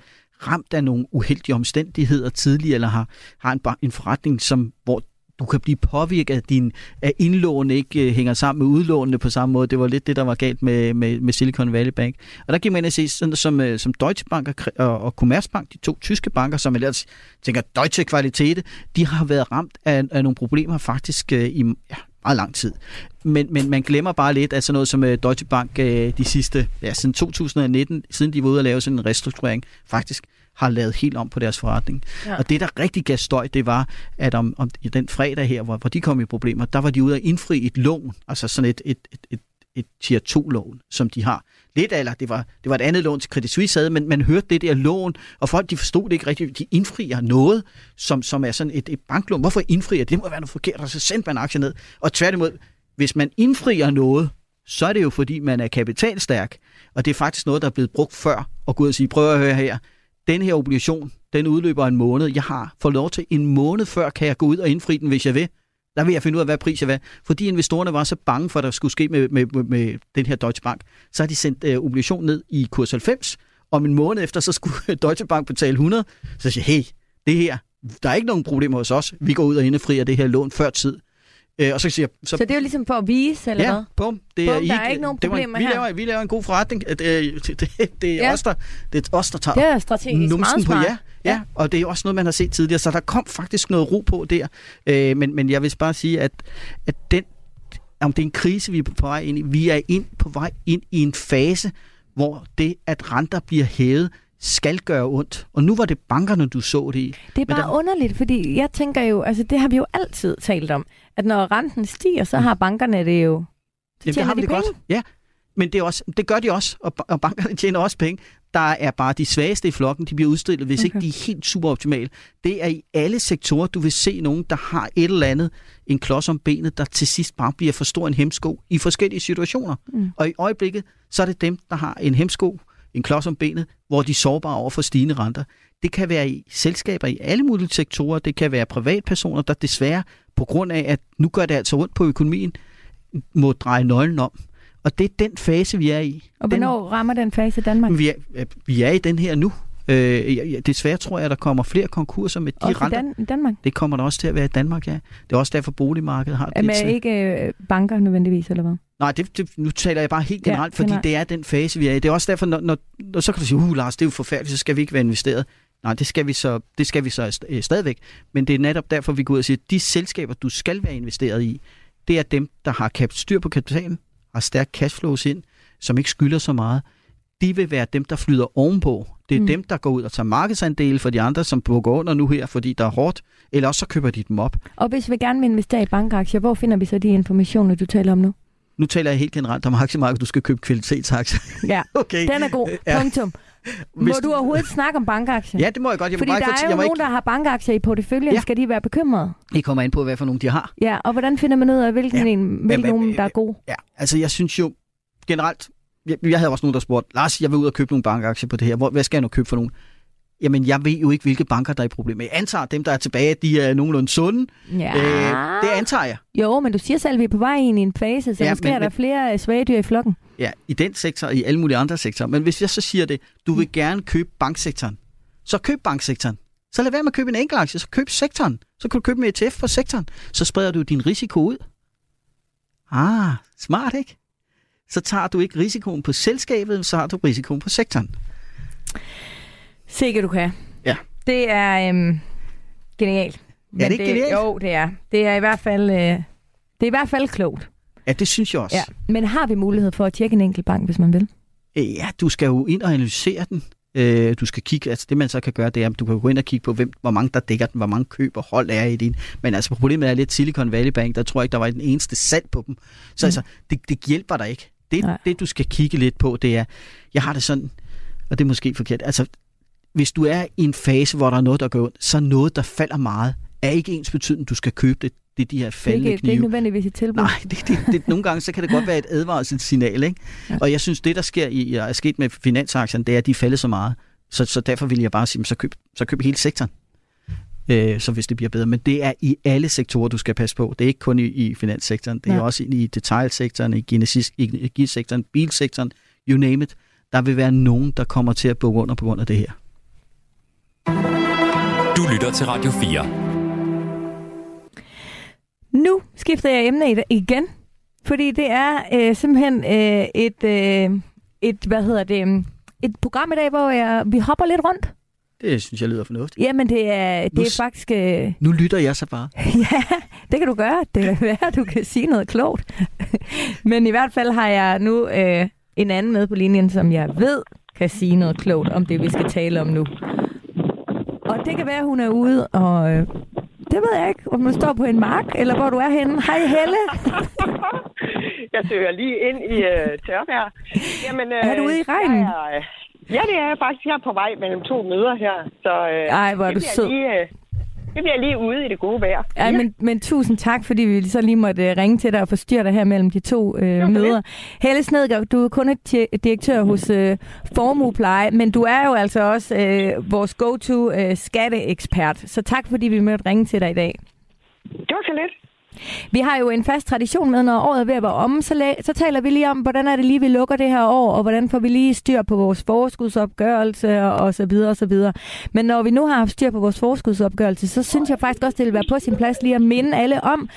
ramt af nogle uheldige omstændigheder tidligere, eller har, har en, en forretning, som, hvor du kan blive påvirket af, din, at indlån ikke øh, hænger sammen med udlånene på samme måde. Det var lidt det, der var galt med, med, med Silicon Valley Bank. Og der gik man ind og se, sådan som, øh, som Deutsche Bank og, og, Commerzbank, de to tyske banker, som ellers tænker Deutsche Kvalitet, de har været ramt af, af nogle problemer faktisk øh, i ja, meget lang tid. Men, men man glemmer bare lidt, at sådan noget som Deutsche Bank de sidste, ja, siden 2019, siden de var ude at lave sådan en restrukturering, faktisk har lavet helt om på deres forretning. Ja. Og det, der rigtig gav støj, det var, at om, om i den fredag her, hvor, hvor de kom i problemer, der var de ude at indfri et lån, altså sådan et, et, et, et, et tier 2-lån, som de har. Lidt eller det var, det var et andet lån til Credit Suisse havde, men man hørte det der lån, og folk de forstod det ikke rigtigt. De indfrier noget, som, som er sådan et, et banklån. Hvorfor indfrier det? Det må være noget forkert, og så sendte man aktier ned. Og tværtimod, hvis man indfrier noget, så er det jo fordi, man er kapitalstærk, og det er faktisk noget, der er blevet brugt før, og gå ud og sige, prøv at høre her, den her obligation, den udløber en måned. Jeg har fået lov til en måned før, kan jeg gå ud og indfri den, hvis jeg vil. Der vil jeg finde ud af, hvad pris jeg vil. Fordi investorerne var så bange for, at der skulle ske med, med, med, med den her Deutsche Bank, så har de sendt øh, obligationen ned i kurs 90. Om en måned efter, så skulle Deutsche Bank betale 100. Så siger jeg, hey, det her, der er ikke nogen problemer hos os. Vi går ud og indfrier det her lån før tid. Øh, og så siger jeg, Så det er jo ligesom for at vise, eller ja, hvad? bum. Det Bum, der er ikke nogen det var- problemer vi her. laver, vi laver en god forretning. Det, det, det, det er Ja. os, der, det er os, der tager Det er strategisk meget numsen på smart. ja. Ja, og det er også noget, man har set tidligere, så der kom faktisk noget ro på der. Øh, men, men jeg vil bare sige, at, at den, om det er en krise, vi er på vej ind i, vi er ind på vej ind i en fase, hvor det, at renter bliver hævet, skal gøre ondt. Og nu var det bankerne, du så det i. Det er Men bare der- underligt, fordi jeg tænker jo, altså det har vi jo altid talt om, at når renten stiger, så har bankerne det jo... Så Jamen, det har de det penge. godt. Ja, men det, er også, det gør de også, og, og bankerne tjener også penge. Der er bare de svageste i flokken, de bliver udstillet, hvis okay. ikke de er helt super optimale. Det er i alle sektorer, du vil se nogen, der har et eller andet, en klods om benet, der til sidst bare bliver for stor en hemsko i forskellige situationer. Mm. Og i øjeblikket, så er det dem, der har en hemsko, en klods om benet, hvor de er sårbare over for stigende renter. Det kan være i selskaber i alle mulige sektorer, det kan være privatpersoner, der desværre på grund af, at nu gør det altså ondt på økonomien, må dreje nøglen om. Og det er den fase, vi er i. Og hvornår rammer den fase Danmark? Den, vi, er, vi er i den her nu. Øh, jeg- desværre tror jeg, at der kommer flere konkurser med de Også renter. Dan- i Danmark? Det kommer der også til at være i Danmark, ja. Det er også derfor, boligmarkedet har Men svært. ikke øh, banker nødvendigvis, eller hvad? Nej, det, det, nu taler jeg bare helt Ja, generelt, fordi generelt. det er den fase, vi er i. Det er også derfor, når, når, når så kan du sige, uh Lars, det er jo forfærdeligt, så skal vi ikke være investeret. Nej, det skal vi så, det skal vi så øh, stadigvæk. Men det er netop derfor, vi går ud og siger, at de selskaber, du skal være investeret i, det er dem, der har kap- styr på kapitalen, har stærk cashflows ind, som ikke skylder så meget. De vil være dem, der flyder ovenpå. Det er Mm. dem, der går ud og tager markedsandele for de andre, som bukker under nu her, fordi der er hårdt. Eller også så køber de dem op. Og hvis vi gerne vil investere i bankaktier, hvor finder vi så de informationer, du taler om nu? Nu taler jeg helt generelt om aktiemarkedet, du skal købe kvalitetsaktier. Ja, okay. den er god. Ja. Punktum. Må Hvis du overhovedet snakke om bankaktier? Ja, det må jeg godt. Jeg må Fordi der ikke er jo jeg må nogen, ikke... der har bankaktier i porteføljen. Ja. Skal de være bekymrede? Det kommer an på, hvad for nogen de har. Ja, og hvordan finder man ud af, hvilken, Ja. en, hvilken Jamen, nogen, øh, der er god? Ja, altså jeg synes jo generelt, jeg, jeg havde også nogen, der spurgte, Lars, jeg vil ud og købe nogle bankaktier på det her. Hvor, hvad skal jeg nu købe for nogen? Jamen, jeg ved jo ikke, hvilke banker, der er i problem med. Jeg antager, at dem, der er tilbage, de er nogenlunde sunde. Ja. Øh, det antager jeg. Jo, men du siger selv, at vi er på vej ind i en fase, så Ja, måske men- er der men- flere øh, svage dyr i flokken. Ja, i den sektor og i alle mulige andre sektorer. Men hvis jeg så siger det, du vil gerne købe banksektoren, så køb banksektoren. Så lad være med at købe en enkelt aktie, så køb sektoren. Så kan du købe en ETF på sektoren. Så spreder du din risiko ud. Ah, smart, ikke? Så tager du ikke risikoen på selskabet, så har du risikoen på sektoren. Sikke du kan. Ja. Det er øhm, genialt. Men det ikke genialt? Jo, det er. Det er i hvert fald, øh, det er i hvert fald klogt. Ja, det synes jeg også. Ja. Men har vi mulighed for at tjekke en enkelt bank, hvis man vil? Ja, du skal jo ind og analysere den. Øh, du skal kigge, altså det man så kan gøre, det er, at du kan gå ind og kigge på, hvem, hvor mange der dækker den, hvor mange køb og hold er i din. Men altså problemet er lidt Silicon Valley Bank, der tror jeg ikke, der var den eneste salg på dem. Så mm. altså, det, det hjælper dig ikke. Det, det, du skal kigge lidt på, det er, jeg har det sådan, og det er måske forkert, altså hvis du er i en fase, hvor der er noget, der går ondt, så noget, der falder meget, er ikke ens betydning, du skal købe det. Det er de her faldende knive. Det er ikke nødvendigvis et tilbud. Nej, det, det, det, nogle gange så kan det godt være et advarselssignal. Ikke? Ja. Og jeg synes, det der sker i, er sket med finansaktierne, det er, at de falder så meget. Så, så derfor vil jeg bare sige, så køb, så køb hele sektoren. Øh, så hvis det bliver bedre. Men det er i alle sektorer, du skal passe på. Det er ikke kun i, i finanssektoren. Det er ja. også i detailsektoren, i energisektoren, bilsektoren, you name it. Der vil være nogen, der kommer til at bukke under på grund af det her. Du lytter til Radio 4. Nu skifter jeg emne igen, fordi det er øh, simpelthen øh, et, øh, et, hvad hedder det, et program i dag, hvor jeg, vi hopper lidt rundt. Det synes jeg lyder fornuftigt. Jamen, det er, det nu, er faktisk... Øh... Nu lytter jeg så bare. ja, det kan du gøre. Det kan være, at du kan sige noget klogt. Men i hvert fald har jeg nu øh, en anden med på linjen, som jeg ved kan sige noget klogt om det, vi skal tale om nu. Og det kan være, at hun er ude, og øh, det ved jeg ikke, om du står på en mark, eller hvor du er henne. Hej Helle. jeg søger lige ind i øh, tørvejr. Jamen, øh, er du ude i regnen? Jeg, øh, ja, det er jeg faktisk. Jeg er på vej mellem to møder her. Så, øh, Ej, hvor er du sød. Lige, øh, det bliver lige ude i det gode vejr. Ja, ja. Men, men tusind tak, fordi vi så lige måtte uh, ringe til dig og forstyrre dig her mellem de to uh, møder. Helle Snedgaard, du er kun direktør hos uh, Formuepleje, men du er jo altså også uh, vores go-to uh, skatteekspert. Så tak, fordi vi måtte ringe til dig i dag. Det var så lidt. Vi har jo en fast tradition med, når året er ved at være omme, så, la- så taler vi lige om, hvordan er det lige, vi lukker det her år, og hvordan får vi lige styr på vores forskudsopgørelse og, og så videre og så videre. Men når vi nu har haft styr på vores forskudsopgørelse, så synes jeg faktisk også, det vil være på sin plads lige at minde alle om,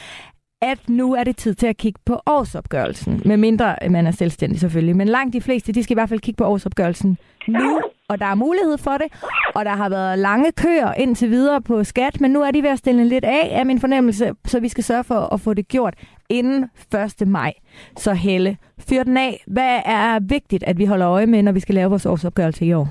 at nu er det tid til at kigge på årsopgørelsen. Med mindre man er selvstændig selvfølgelig. Men langt de fleste, de skal i hvert fald kigge på årsopgørelsen nu. Og der er mulighed for det. Og der har været lange køer indtil videre på skat. Men nu er de ved at stille lidt af af min fornemmelse. Så vi skal sørge for at få det gjort inden 1. maj. Så Helle, fyr den af. Hvad er vigtigt, at vi holder øje med, når vi skal lave vores årsopgørelse i år?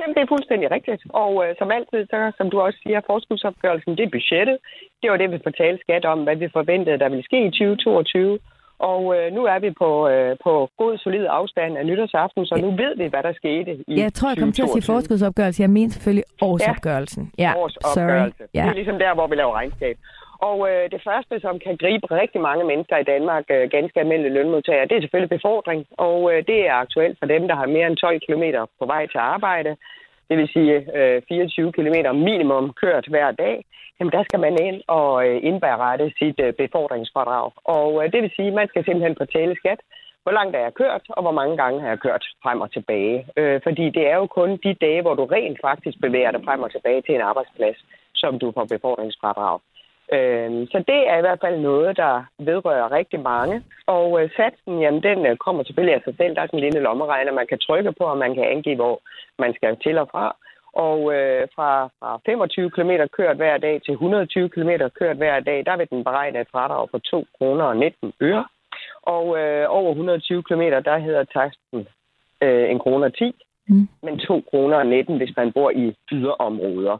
Jamen, det er fuldstændig rigtigt. Og øh, som altid, så, som du også siger, forskudsopgørelsen, det er budgettet. Det var det, vi fortalte skat om, hvad vi forventede, der ville ske i 2022. Og øh, nu er vi på, øh, på god, solid afstand af nytårsaften, så nu ved vi, hvad der skete i Jeg tror, jeg kom til at sige forskudsopgørelse. Jeg mener selvfølgelig årsopgørelsen. Ja, årsopgørelse. Sorry. Ja. Det er ligesom der, hvor vi laver regnskab. Og øh, det første, som kan gribe rigtig mange mennesker i Danmark, øh, ganske almindelige lønmodtagere, det er selvfølgelig befordring. Og øh, det er aktuelt for dem, der har mere end 12 km på vej til arbejde. Det vil sige øh, 24 km minimum kørt hver dag. Jamen der skal man ind og øh, indberette sit øh, befordringsfradrag. Og øh, det vil sige, at man skal simpelthen fortælle skat, hvor langt er jeg kørt, og hvor mange gange har jeg kørt frem og tilbage. Øh, fordi det er jo kun de dage, hvor du rent faktisk bevæger dig frem og tilbage til en arbejdsplads, som du får befordringsfradrag. Øh, så det er i hvert fald noget, der vedrører rigtig mange. Og øh, satsen, jamen, den øh, kommer selvfølgelig af sig selv. Der er sådan en lille lommeregner, man kan trykke på, og man kan angive, hvor man skal til og fra. Og øh, fra, fra 25 km kørt hver dag til 120 km kørt hver dag, der vil den beregne et fradrag på 2 kroner og 19 øre. Og øh, over 120 km, der hedder taksten øh, 1 kroner 10, mm. men 2 kroner og 19, hvis man bor i yderområder.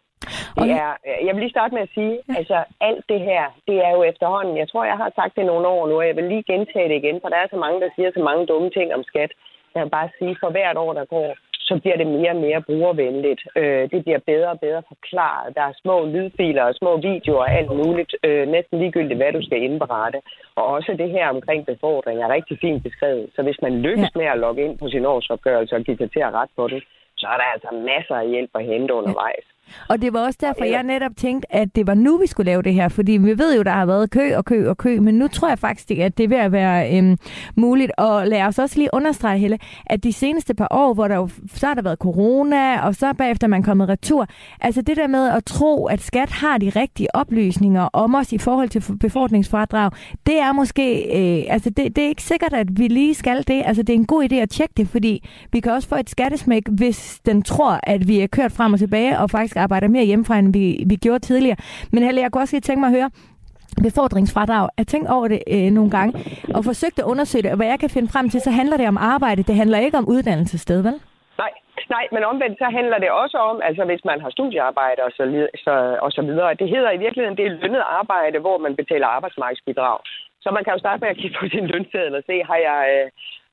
Det er, jeg vil lige starte med at sige, ja. altså alt det her, det er jo efterhånden, jeg tror, jeg har sagt det nogle år nu, og jeg vil lige gentage det igen, for der er så mange, der siger så mange dumme ting om skat. Jeg vil bare sige, for hvert år, der går, så bliver det mere og mere brugervenligt. Øh, det bliver bedre og bedre forklaret. Der er små lydfiler og små videoer og alt muligt. Øh, næsten ligegyldigt, hvad du skal indberette. Og også det her omkring befordring er rigtig fint beskrevet. Så hvis man lykkes med at logge ind på sin årsopgørelse og give sig til at rette på det, så er der altså masser af hjælp at hente undervejs. Og det var også derfor, jeg netop tænkte, at det var nu, vi skulle lave det her. Fordi vi ved jo, der har været kø og kø og kø. Men nu tror jeg faktisk, at det er ved at være øhm, muligt. Og lad os også lige understrege, Helle, at de seneste par år, hvor der jo, så har der været corona, og så bagefter man kommet retur. Altså det der med at tro, at skat har de rigtige oplysninger om os i forhold til befordringsfradrag, det er måske, øh, altså det, det er ikke sikkert, at vi lige skal det. Altså det er en god idé at tjekke det, fordi vi kan også få et skattesmæk, hvis den tror, at vi er kørt frem og tilbage, og faktisk arbejder mere hjemmefra, end vi, vi gjorde tidligere. Men Helle, jeg kunne også lige tænke mig at høre, befordringsfradrag. Jeg tænkt over det øh, nogle gange, og forsøgt at undersøge det, og hvad jeg kan finde frem til, så handler det om arbejde. Det handler ikke om uddannelsessted, vel? Nej, Nej, men omvendt så handler det også om, altså hvis man har studiearbejde og så, så, og så videre, det hedder i virkeligheden, det er lønnet arbejde, hvor man betaler arbejdsmarkedsbidrag. Så man kan jo starte med at kigge på sin lønseddel og se, har jeg, øh,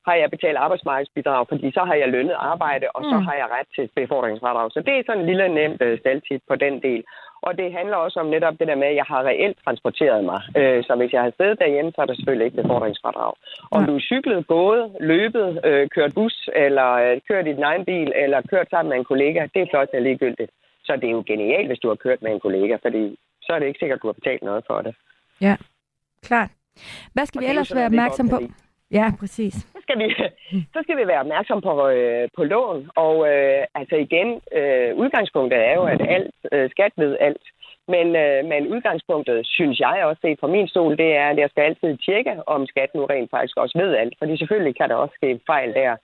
har jeg betalt arbejdsmarkedsbidrag, fordi så har jeg lønnet arbejde, og så mm. har jeg ret til befordringsfradrag. Så det er sådan en lille nemt uh, staldtip på den del. Og det handler også om netop det der med, at jeg har reelt transporteret mig. Øh, så hvis jeg har siddet derhjemme, så er der selvfølgelig ikke befordringsfradrag. Om ja. du er cyklet, gået, løbet, øh, kørt bus, eller øh, kørt i din egen bil, eller kørt sammen med en kollega, det er flot og ligegyldigt. Så det er jo genialt, hvis du har kørt med en kollega, fordi så er det ikke sikkert, at du har betalt noget for det. Ja, klart. Hvad skal og vi ellers være opmærksom på? Ja, præcis. Skal vi, så skal vi være opmærksom på, øh, på lån. Og øh, altså igen, øh, udgangspunktet er jo, at alt, øh, skat ved alt. Men, øh, men udgangspunktet, synes jeg også set fra min stol, det er, at jeg skal altid tjekke, om skat nu rent faktisk også ved alt. Fordi selvfølgelig kan der også ske fejl der.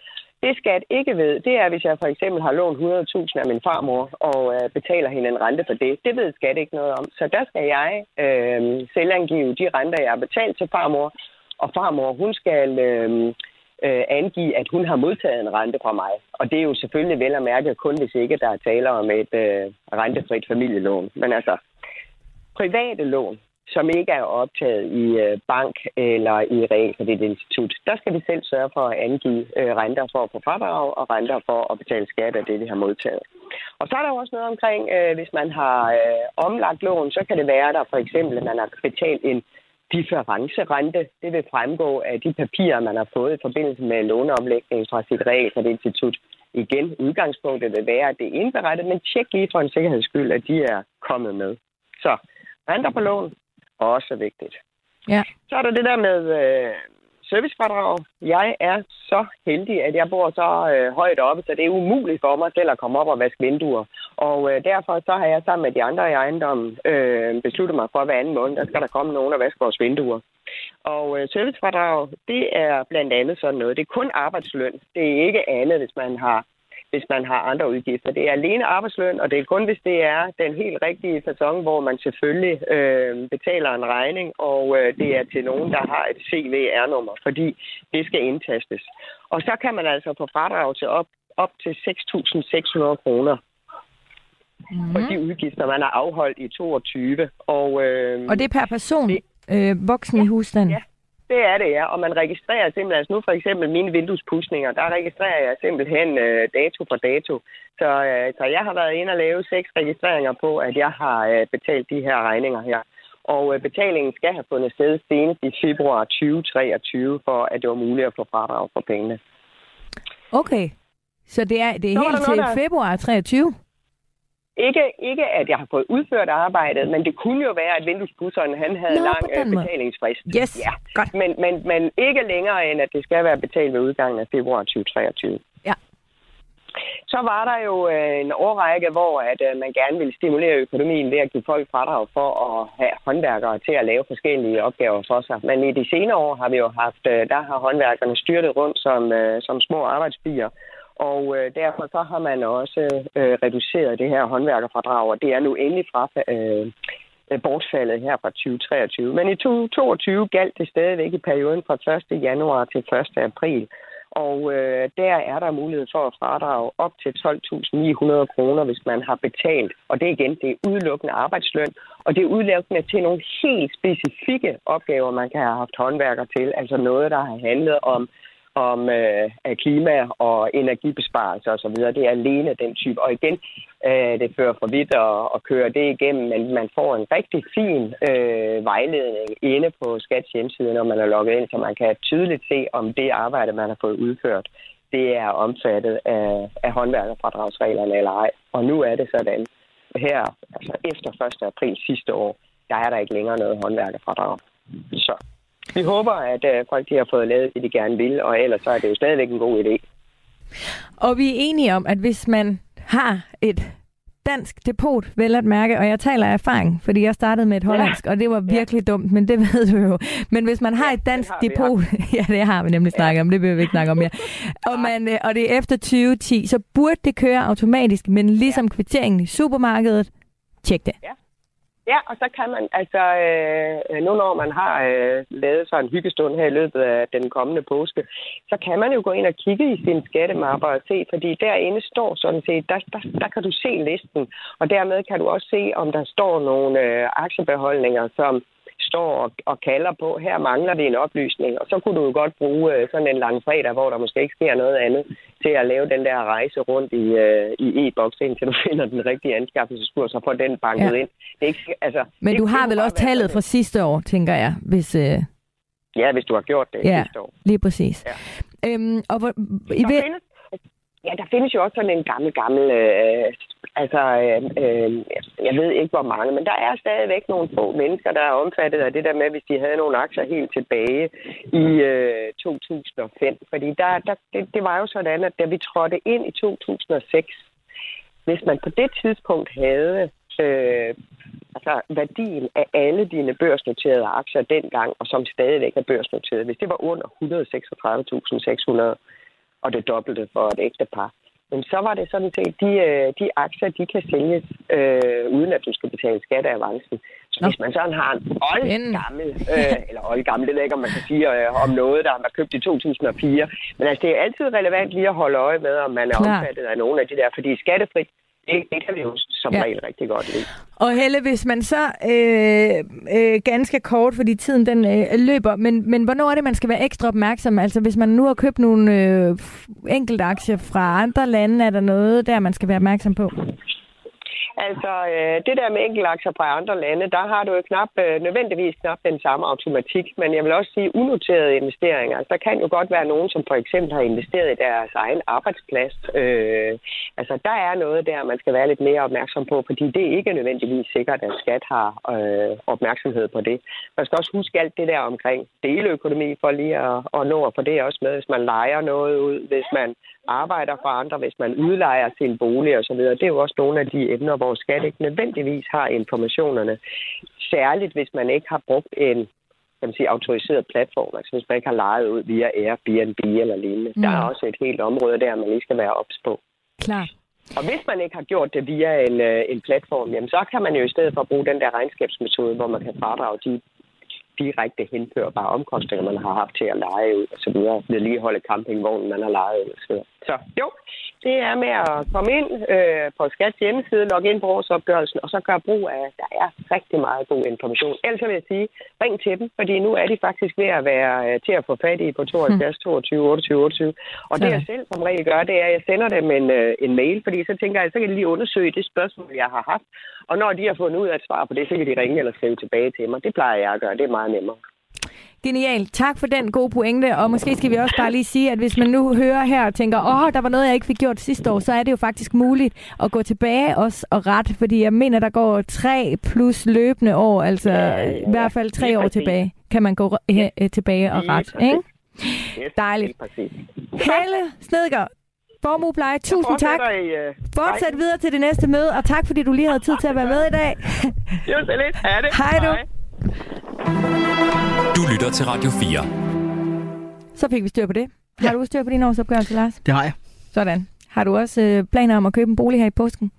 Det skat ikke ved, det er, hvis jeg for eksempel har lånt 100.000 af min farmor og øh, betaler hende en rente for det. Det ved skat ikke noget om. Så der skal jeg øh, selvangive de renter, jeg har betalt til farmor, og farmor, hun skal øh, øh, angive, at hun har modtaget en rente fra mig. Og det er jo selvfølgelig vel at mærke kun, hvis ikke der er tale om et øh, rentefrit familielån. Men altså, private lån, som ikke er optaget i øh, bank eller i realkreditinstitut, der skal vi selv sørge for at angive øh, renter for at få fradrag og renter for at betale skat af det, vi har modtaget. Og så er der jo også noget omkring, øh, hvis man har øh, omlagt lån, så kan det være, der for eksempel, at man har betalt en differencerente. Det vil fremgå af de papirer, man har fået i forbindelse med låneomlægning fra sit realkreditinstitut. Igen, udgangspunktet vil være, at det er indberettet, men tjek lige for en sikkerheds skyld, at de er kommet med. Så renter på lån, også vigtigt. Ja. Så er der det der med øh, servicefradrag. Jeg er så heldig, at jeg bor så øh, højt oppe, så det er umuligt for mig selv at komme op og vaske vinduer. Og øh, derfor så har jeg sammen med de andre i ejendommen øh, besluttet mig for, at hver anden måned, der skal der komme nogen og vaske vores vinduer. Og øh, servicefradrag, det er blandt andet sådan noget. Det er kun arbejdsløn. Det er ikke andet, hvis man har hvis man har andre udgifter. Det er alene arbejdsløn, og det er kun, hvis det er den helt rigtige sæson, hvor man selvfølgelig øh, betaler en regning, og øh, det er til nogen, der har et CVR-nummer, fordi det skal indtastes. Og så kan man altså få fradrag til op, op til 6.600 kroner mm. for de udgifter, man har afholdt i 22. Og, øh, og det er per person? Det, øh, voksen ja, i husstanden? Ja, det er det, ja. Og man registrerer simpelthen, altså nu for eksempel mine vinduespudsninger, der registrerer jeg simpelthen øh, dato for dato. Så, øh, så jeg har været inde og lave seks registreringer på, at jeg har øh, betalt de her regninger her. Og øh, betalingen skal have fundet sted senest i februar 2023, for at det var muligt at få fradrag for pengene. Okay, så det er, det er helt til der... februar 23? Ikke, ikke, at jeg har fået udført arbejdet, men det kunne jo være, at vinduespusseren han havde Nå, lang øh, betalingsfrist. Yes, ja. godt. Men, men, men ikke længere end, at det skal være betalt ved udgangen af februar 2023. Ja. Så var der jo øh, en årrække, hvor at, øh, man gerne ville stimulere økonomien ved at give folk fradrag for at have håndværkere til at lave forskellige opgaver for sig. Men i de senere år har vi jo haft, øh, der har håndværkerne styrtet rundt som, øh, som små arbejdsbier. Og øh, derfor så har man også øh, reduceret det her håndværkerfradrag, og det er nu endelig fra øh, bortfaldet her fra 2023. Men i 2022 galt det stadigvæk i perioden fra 1. januar til 1. april. Og øh, der er der mulighed for at fradrage op til 12.900 kroner, hvis man har betalt. Og det igen, det er udelukkende arbejdsløn, og det er udelukkende til nogle helt specifikke opgaver, man kan have haft håndværker til. Altså noget, der har handlet om om øh, klima og energibesparelser osv. Det er alene den type. Og igen, øh, det fører for vidt at, at køre det igennem, men man får en rigtig fin øh, vejledning inde på Skats hjemmeside, når man er logget ind, så man kan tydeligt se, om det arbejde, man har fået udført, det er omfattet af, af håndværkerfradragsreglerne eller ej. Og nu er det sådan, her, altså efter 1. april sidste år, der er der ikke længere noget håndværkerfradrag. Så vi håber, at uh, folk de har fået lavet det, de gerne vil, og ellers så er det jo stadigvæk en god idé. Og vi er enige om, at hvis man har et dansk depot, vel at mærke, og jeg taler af erfaring, fordi jeg startede med et hollandsk, ja. og det var virkelig ja. dumt, men det ved du jo. Men hvis man har ja, et dansk depot, ja, det har vi nemlig snakket ja. om, det vil vi ikke snakke om mere, og, man, øh, og det er efter 2010, så burde det køre automatisk, men ligesom ja. kvitteringen i supermarkedet, tjek det. Ja. Ja, og så kan man, altså, øh, nu når man har øh, lavet sig en hyggestund her i løbet af den kommende påske, så kan man jo gå ind og kigge i sin skattemapper og se, fordi derinde står sådan set, der, der, der kan du se listen, og dermed kan du også se, om der står nogle øh, aktiebeholdninger, som står og, og kalder på, her mangler det en oplysning, og så kunne du jo godt bruge øh, sådan en lang fredag, hvor der måske ikke sker noget andet, til at lave den der rejse rundt i, øh, i e-boks, indtil du finder den rigtige anskaffelseskurs og får den banket ja. ind. Det er ikke, altså, Men det, du har vel også tallet fra sidste år, tænker jeg, hvis... Øh... Ja, hvis du har gjort det Ja, sidste år. lige præcis. Ja. Øhm, og hvor, I Der ved, findes, ja, der findes jo også sådan en gammel, gammel... Øh, altså, øh, øh, jeg ved ikke, hvor mange, men der er stadigvæk nogle få mennesker, der er omfattet af det der med, hvis de havde nogle aktier helt tilbage i øh, 2005. Fordi der, der, det, det var jo sådan, at da vi trådte ind i 2006, hvis man på det tidspunkt havde øh, altså værdien af alle dine børsnoterede aktier dengang, og som stadigvæk er børsnoteret, hvis det var under 136.600, og det dobbelte for et ægte par, men så var det sådan set, de, øh, de aktier, de kan sælges, øh, uden at du skal betale skat af avancen. Så Nå. hvis man sådan har en oldgammel, øh, eller oldgammel, det jeg ikke, om man kan sige øh, om noget, der har været købt i 2004. Men altså, det er altid relevant lige at holde øje med, om man er Klart. omfattet af nogle af de der, fordi skattefrit, det, det kan vi jo som Ja. regel rigtig godt lide. Og Helle, hvis man så øh, øh, ganske kort, fordi tiden den øh, løber, men, men hvornår er det, man skal være ekstra opmærksom? Altså hvis man nu har købt nogle øh, enkelte aktier fra andre lande, er der noget der, man skal være opmærksom på? Altså, øh, det der med enkeltaktier fra andre lande, der har du jo knap, øh, nødvendigvis knap den samme automatik, men jeg vil også sige unoterede investeringer. Altså, der kan jo godt være nogen, som for eksempel har investeret i deres egen arbejdsplads. Øh, altså, der er noget der, man skal være lidt mere opmærksom på, fordi det er ikke nødvendigvis sikkert, at skat har øh, opmærksomhed på det. Man skal også huske alt det der omkring deleøkonomi, for lige at, at nå at få det også med, hvis man leger noget ud, hvis man arbejder for andre, hvis man udlejer sin bolig osv. Det er jo også nogle af de emner, hvor skat ikke nødvendigvis har informationerne. Særligt, hvis man ikke har brugt en kan man sige, autoriseret platform, altså hvis man ikke har lejet ud via Airbnb eller lignende. Mm. Der er også et helt område der, man lige skal være ops på. Klar. Og hvis man ikke har gjort det via en, øh, en platform, jamen så kan man jo i stedet for bruge den der regnskabsmetode, hvor man kan fradrage de direkte henførbare omkostninger, man har haft til at lege ud og så videre. Vedligeholde campingvognen, man har lejet ud og så videre. Så jo, det er med at komme ind øh, på Skats hjemmeside, logge ind på årsopgørelsen, og så gøre brug af, der er rigtig meget god information. Ellers så vil jeg sige, ring til dem, fordi nu er de faktisk ved at være øh, til at få fat i på 72 22 28 28. Og det jeg selv som regel gør, det er, at jeg sender dem en, øh, en mail, fordi så tænker jeg, så kan de lige undersøge det spørgsmål, jeg har haft. Og når de har fundet ud af et svar på det, så kan de ringe eller skrive tilbage til mig. Det plejer jeg at gøre, det er meget nemmere. Genialt. Tak for den gode pointe, og måske skal vi også bare lige sige, at hvis man nu hører her og tænker, åh, der var noget, jeg ikke fik gjort sidste år, så er det jo faktisk muligt at gå tilbage også og ret, fordi jeg mener, der går tre plus løbende år, altså Ja, i hvert fald tre år præcis. tilbage, kan man gå øh, tilbage og Lige ret. præcis. Ikke? Yes, Dejligt. Helle Snedgaard, Formuepleje, tusind tak. I, øh, Fortsæt videre til det næste møde, og tak fordi du lige havde tid til at være med i dag. Jo, så lidt. Ha' det. Hej du. Du lytter til Radio 4. Så fik vi styr på det. Har du styr på din årsopgørelse, Lars? Det har jeg. Sådan. Har du også øh, planer om at købe en bolig her i påsken?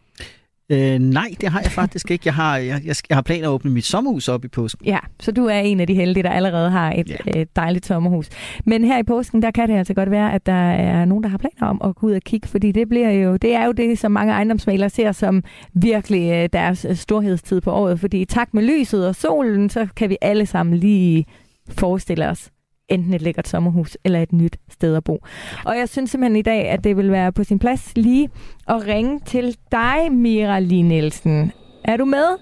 Øh, nej, det har jeg faktisk ikke. Jeg har, jeg, jeg, jeg har planer at åbne mit sommerhus op i påsken. Ja, så du er en af de heldige, der allerede har et Ja. yeah. dejligt sommerhus. Men her i påsken, der kan det altså godt være, at der er nogen, der har planer om at gå ud og kigge, fordi det, bliver jo, det er jo det, som mange ejendomsmalere ser som virkelig øh, deres øh, storhedstid på året. Fordi i takt med lyset og solen, så kan vi alle sammen lige forestille os enten et lækkert sommerhus eller et nyt sted at bo. Og jeg synes simpelthen i dag, at det vil være på sin plads lige at ringe til dig, Mira Lee Nielsen. Er du med?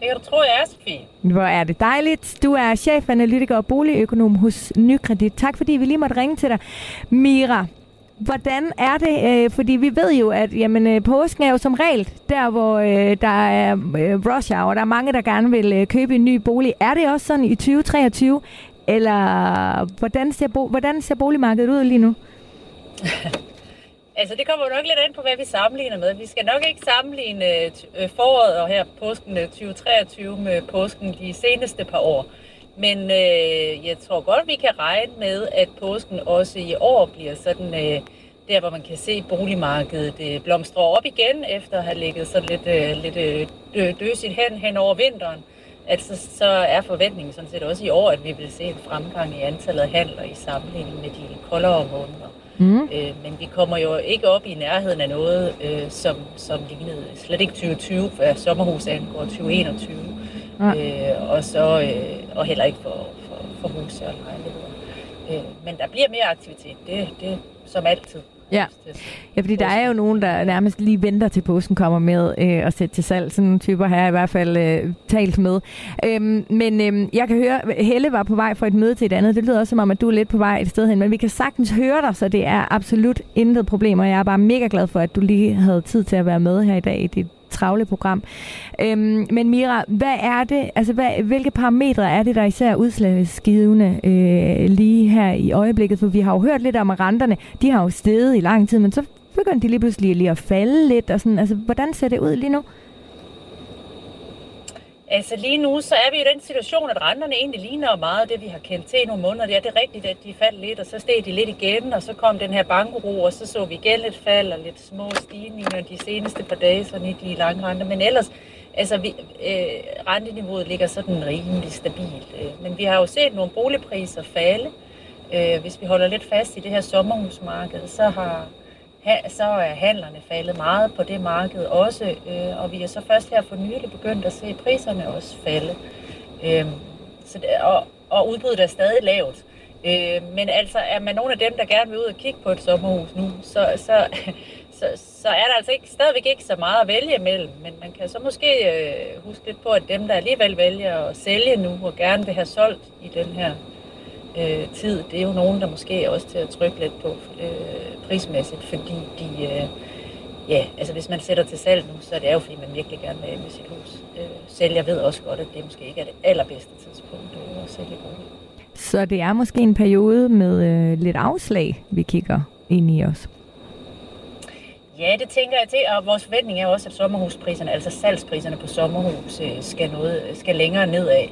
Det kan du tro, jeg er, Sofie. Hvor er det dejligt. Du er chefanalytiker og boligøkonom hos Nykredit. Tak fordi vi lige måtte ringe til dig. Mira, hvordan er det? Øh, fordi vi ved jo, at jamen, øh, påsken er jo som regel der, hvor øh, der er øh, rush hour. Der er mange, der gerne vil øh, købe en ny bolig. Er det også sådan i 2023? Eller hvordan ser, bo- hvordan ser boligmarkedet ud lige nu? Altså, det kommer nok lidt an på, hvad vi sammenligner med. Vi skal nok ikke sammenligne øh, øh foråret og her påsken øh, 2023 med påsken de seneste par år. Men øh, jeg tror godt, vi kan regne med, at påsken også i år bliver sådan øh, der hvor man kan se boligmarkedet øh, blomstre op igen, efter at have ligget sådan lidt, øh, lidt øh, dø, døsigt hen, hen over vinteren, at så, så er forventningen sådan set også i år, at vi vil se en fremgang i antallet af handler i sammenligning med de koldere måneder. Mm. Øh, men vi kommer jo ikke op i nærheden af noget, øh, som, som lignede slet ikke 2020, for sommerhus angår 2021. Ja. Øh, og, så, øh, og heller ikke for, for, for huse og lejligheder. Øh, men der bliver mere aktivitet, det, det som altid. Ja. ja, fordi der er jo nogen, der nærmest lige venter til påsken kommer med øh, og sætte til salg. Sådan nogle typer har jeg i hvert fald øh, talt med. Øhm, men øh, jeg kan høre, Helle var på vej fra et møde til et andet. Det lyder også som om, at du er lidt på vej et sted hen. Men vi kan sagtens høre dig, så det er absolut intet problem. Og jeg er bare mega glad for, at du lige havde tid til at være med her i dag i dit travle program. Øhm, men Mira, hvad er det, altså hvad, hvilke parametre er det, der især er udslagsgivende øh, lige her i øjeblikket? For vi har jo hørt lidt om, at renterne, de har jo steget i lang tid, men så begynder de lige pludselig lige at falde lidt. Og sådan, altså, hvordan ser det ud lige nu? Altså lige nu, så er vi i den situation, at renterne egentlig ligner meget det, vi har kendt til i nogle måneder. Det er det rigtigt, at de faldt lidt, og så steg de lidt igen, og så kom den her bankuro, og så så vi igen lidt fald og lidt små stigninger de seneste par dage, sådan i de lange renter. Men ellers, altså vi, øh, renteniveauet ligger sådan rimelig stabilt. Øh, men vi har jo set nogle boligpriser falde. Øh, hvis vi holder lidt fast i det her sommerhusmarked, så har så er handlerne faldet meget på det marked også, øh, og vi er så først her for nylig begyndt at se priserne også falde. Øh, så det, og, og udbuddet er stadig lavt. Øh, men altså, er man nogle af dem, der gerne vil ud og kigge på et sommerhus nu, så, så, så, så er der altså ikke, stadigvæk ikke så meget at vælge imellem. Men man kan så måske øh, huske lidt på, at dem, der alligevel vælger at sælge nu, og gerne vil have solgt i den her øh, tid, det er jo nogen, der måske er også til at trykke lidt på øh, prismæssigt, fordi de, øh, ja, altså hvis man sætter til salg nu, så er det jo, fordi man virkelig gerne vil med sit hus. Øh, sælger ved også godt, at det måske ikke er det allerbedste tidspunkt øh, at sælge bolig. Så det er måske en periode med øh, lidt afslag, vi kigger ind i os. Ja, det tænker jeg til, og vores forventning er også, at sommerhuspriserne, altså salgspriserne på sommerhus, øh, skal, noget, skal længere nedad.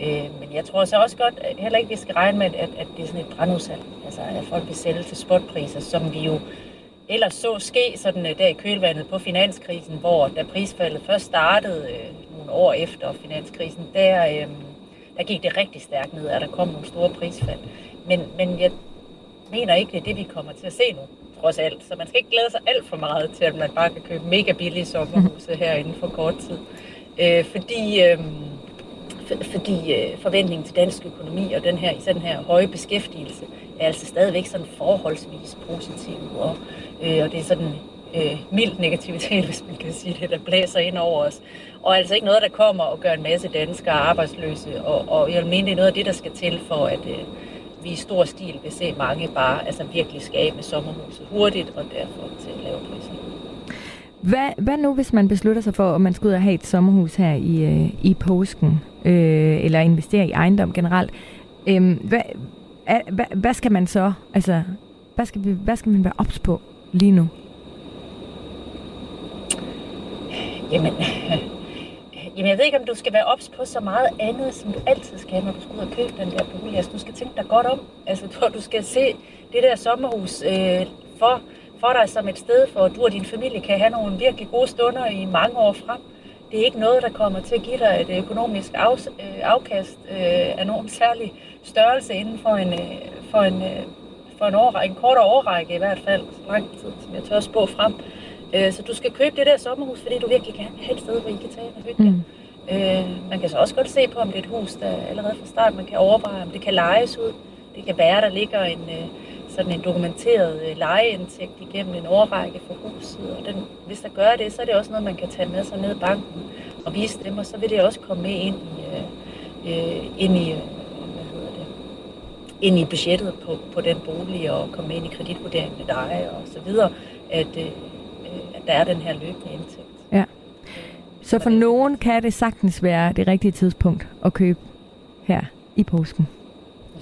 Øh, men jeg tror så også godt, at heller ikke vi skal regne med, at, at det er sådan et brandudsalg. Altså at folk vil sælge til spotpriser, som vi jo ellers så ske sådan øh, der i kølvandet på finanskrisen, hvor da prisfaldet først startede øh, nogle år efter finanskrisen, der, øh, der gik det rigtig stærkt ned, og der kom nogle store prisfald. Men, men jeg mener ikke, det er det, vi kommer til at se nu, trods alt. Så man skal ikke glæde sig alt for meget til, at man bare kan købe mega billige sommerhuse her inden for kort tid. Øh, fordi... Øh, fordi øh, forventningen til dansk økonomi og den her, især den her høje beskæftigelse er altså stadigvæk sådan forholdsvis positiv. Og, øh, og det er sådan øh, mild negativitet, hvis man kan sige det, der blæser ind over os. Og altså ikke noget, der kommer og gør en masse danskere arbejdsløse. Og, og jeg vil det er noget af det, der skal til for, at øh, vi i stor stil vil se mange bare altså virkelig skabe sommerhuset hurtigt og derfor til lave priser. Hvad, hvad nu, hvis man beslutter sig for, at man skal ud og have et sommerhus her i, øh, i påsken, øh, eller investere i ejendom generelt? Øh, hvad, hvad, hvad skal man så, altså, hvad skal, hvad skal man være ops på lige nu? Jamen, jamen, jeg ved ikke, om du skal være ops på så meget andet, som du altid skal, når du skal ud og købe den der bolig. Altså, du skal tænke dig godt om. Altså, du, du skal se det der sommerhus øh, for for dig som et sted, hvor du og din familie kan have nogle virkelig gode stunder i mange år frem. Det er ikke noget, der kommer til at give dig et økonomisk af, øh, afkast øh, af nogen særlig størrelse inden for en, øh, for en, øh, for en, år, en kortere årrække i hvert fald, så lang tid, som jeg tør spå frem. Øh, så du skal købe det der sommerhus, fordi du virkelig kan have et sted, hvor I kan tage og hygge mm. øh, Man kan så også godt se på, om det er et hus, der allerede fra start, man kan overveje, om det kan lejes ud. Det kan være, der ligger en, øh, sådan en dokumenteret øh, lejeindtægt igennem en årrække for huset. Og den, hvis der gør det, så er det også noget, man kan tage med sig ned i banken og vise dem, og så vil det også komme med ind i, øh, øh ind i, øh, hvad hedder det, ind i budgettet på, på den bolig og komme med ind i kreditvurderingen med dig og så videre, at, øh, at der er den her løbende indtægt. Ja. Så for nogen kan det sagtens være det rigtige tidspunkt at købe her i påsken.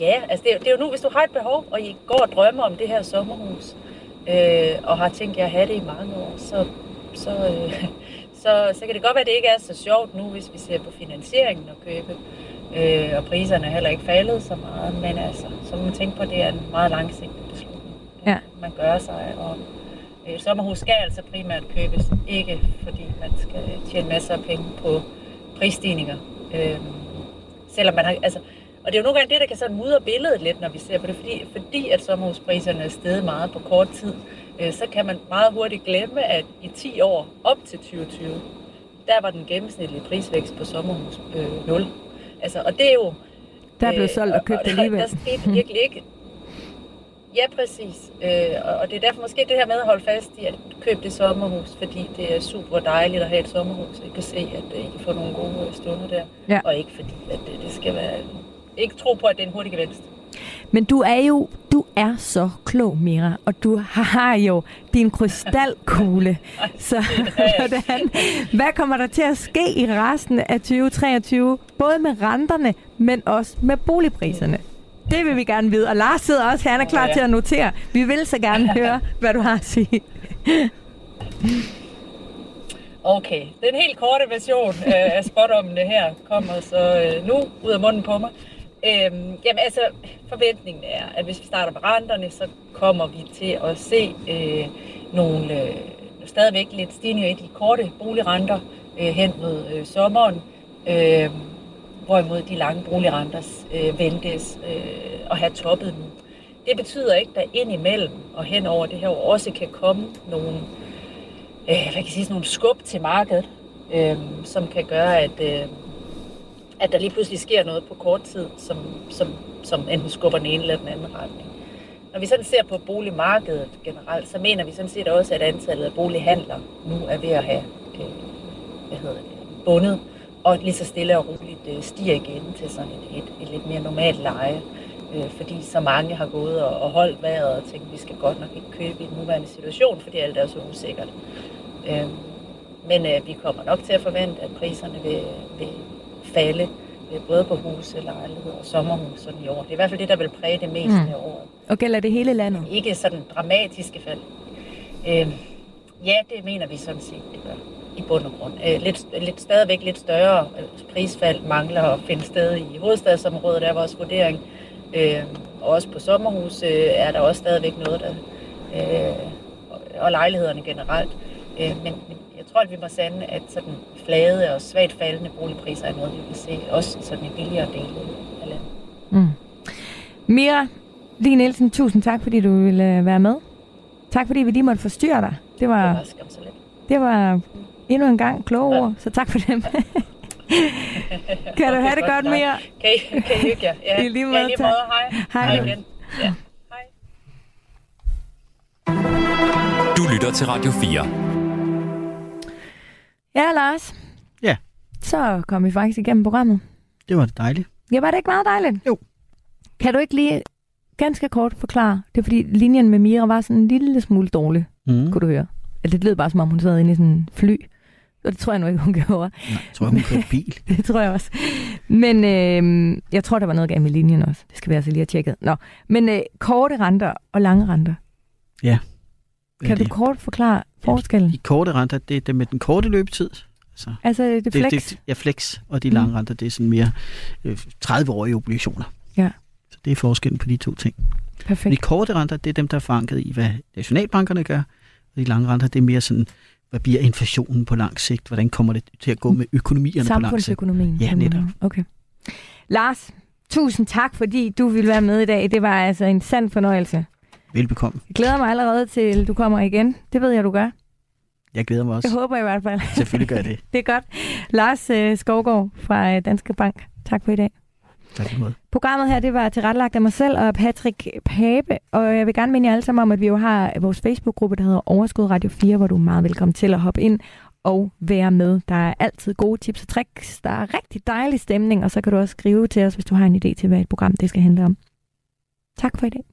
Ja, altså det er, det er jo nu, hvis du har et behov, og I går og drømmer om det her sommerhus, øh, og har tænkt jer at have det i mange år, så, så, øh, så, så kan det godt være, at det ikke er så sjovt nu, hvis vi ser på finansieringen og købe. Øh, og priserne er heller ikke faldet så meget, men altså, så må man tænke på, at det er en meget langsigtet beslutning. Ja. man gøre sig. Og øh, sommerhus skal altså primært købes, ikke fordi man skal tjene masser af penge på prisstigninger. Øh, selvom man har, altså, og det er jo nogle gange det, der kan sådan mudre billedet lidt, når vi ser på det, fordi, fordi at sommerhuspriserne er steget meget på kort tid, øh, så kan man meget hurtigt glemme, at i 10 år op til 2020, der var den gennemsnitlige prisvækst på sommerhus øh, 0. Altså, og det er jo... Der er blevet øh, solgt og købt og, alligevel. Der, der skete virkelig ikke... Ja, præcis. Øh, og, og det er derfor måske det her med at holde fast i at købe det sommerhus, fordi det er super dejligt at have et sommerhus. Jeg kan se, at øh, I kan få nogle gode øh, stunder der. Ja. Og ikke fordi, at det, det skal være... Ikke tro på, at det er en hurtig gevinst. Men du er jo, du er så klog, Mira, og du har jo din krystalkugle. Så hvordan, hvad kommer der til at ske i resten af 2023, både med renterne, men også med boligpriserne? Det vil vi gerne vide, og Lars sidder også her, han er klar Ja. til at notere. Vi vil så gerne høre, hvad du har at sige. Okay, den helt korte version øh, af spådommene her kommer så øh, nu ud af munden på mig. Øhm, jamen altså, forventningen er, at hvis vi starter med renterne, så kommer vi til at se øh, nogle øh, stadigvæk lidt stigninger i de korte boligrenter øh, hen mod øh, sommeren, øh, hvorimod de lange boligrenter øh, ventes øh, at have toppet nu. Det betyder ikke, at der indimellem og hen over det her år også kan komme nogle øh, hvad kan jeg sige, sådan nogle skub til markedet, øh, som kan gøre, at, øh, at der lige pludselig sker noget på kort tid, som, som, som enten skubber den ene eller den anden retning. Når vi sådan ser på boligmarkedet generelt, så mener vi sådan set også, at antallet af bolighandler nu er ved at have øh, hvad hedder det, bundet, og lige så stille og roligt øh, stiger igen til sådan et, et, et lidt mere normalt leje. Øh, fordi så mange har gået og, og holdt vejret og tænkt, at vi skal godt nok ikke købe i den nuværende situation, fordi alt er så usikkert. Øh, men øh, vi kommer nok til at forvente, at priserne vil, vil falde, øh, både på huse, lejligheder og sommerhus sådan i år. Det er i hvert fald det, der vil præge det meste Mm. af året. Og gælder det hele landet? Ikke sådan dramatiske fald. Øh, ja, det mener vi sådan set, det gør i bund og grund. Øh, lidt, lidt, stadigvæk lidt større øh, prisfald mangler at finde sted i hovedstadsområdet, der er vores vurdering. Øh, og også på sommerhus øh, er der også stadigvæk noget, der, øh, og- lejlighederne generelt. Øh, men, men tror, at vi må sande, at sådan flade og svagt faldende boligpriser er noget, vi vil se, også sådan i billigere dele af landet. Mm. Mira Lige Nielsen, tusind tak, fordi du ville øh, være med. Tak, fordi vi lige måtte forstyrre dig. Det Det var, var så lidt. det var endnu en gang kloge ord, så tak for dem. kan du have det godt, Mira? Kan I, kan I hygge jer? Ja, I lige ja, måde, lige måde. Hej. Hej. Hej igen. Ja. Hej. Du lytter til Radio 4. Ja, Lars. Ja. Så kom vi faktisk igennem programmet. Det var dejligt. Ja, var det ikke meget dejligt? Jo. Kan du ikke lige ganske kort forklare? Det er fordi linjen med Mira var sådan en lille smule dårlig, Mm. kunne du høre. Eller det lød bare som om, hun sad inde i sådan en fly. Og det tror jeg nu ikke, hun gjorde. Nej, jeg tror, hun kørte bil. Det tror jeg også. Men øh, jeg tror, der var noget galt med linjen også. Det skal vi altså lige have tjekket. Nå. Men øh, korte renter og lange renter. Hvad Kan er du det? kort forklare forskellen? De korte renter, det er det med den korte løbetid. Altså, Altså det, det, flex? det, ja, flex, og de Mm. lange renter, det er sådan mere øh, 30-årige obligationer. Ja. Så det er forskellen på de to ting. De Perfekt. korte renter, det er dem, der er forankret i, hvad nationalbankerne gør. Og de lange renter, det er mere sådan, hvad bliver inflationen på lang sigt? Hvordan kommer det til at gå med økonomierne på lang sigt? Samfundsøkonomien. Ja, netop. Okay. Lars, tusind tak, fordi du ville være med i dag. Det var altså en sand fornøjelse. Velbekomme. Jeg glæder mig allerede til, du kommer igen. Det ved jeg, du gør. Jeg glæder mig også. Jeg håber i hvert fald. Selvfølgelig gør jeg det. Det er godt. Lars øh, Skovgaard fra øh, Danske Bank. Tak for i dag. Tak lige måde. Programmet her, det var tilrettelagt af mig selv og Patrick Pape, og jeg vil gerne minde jer alle sammen om, at vi jo har vores Facebook-gruppe, der hedder Overskud Radio 4, hvor du er meget velkommen til at hoppe ind og være med. Der er altid gode tips og tricks. Der er rigtig dejlig stemning, og så kan du også skrive til os, hvis du har en idé til, hvad et program det skal handle om. Tak for i dag.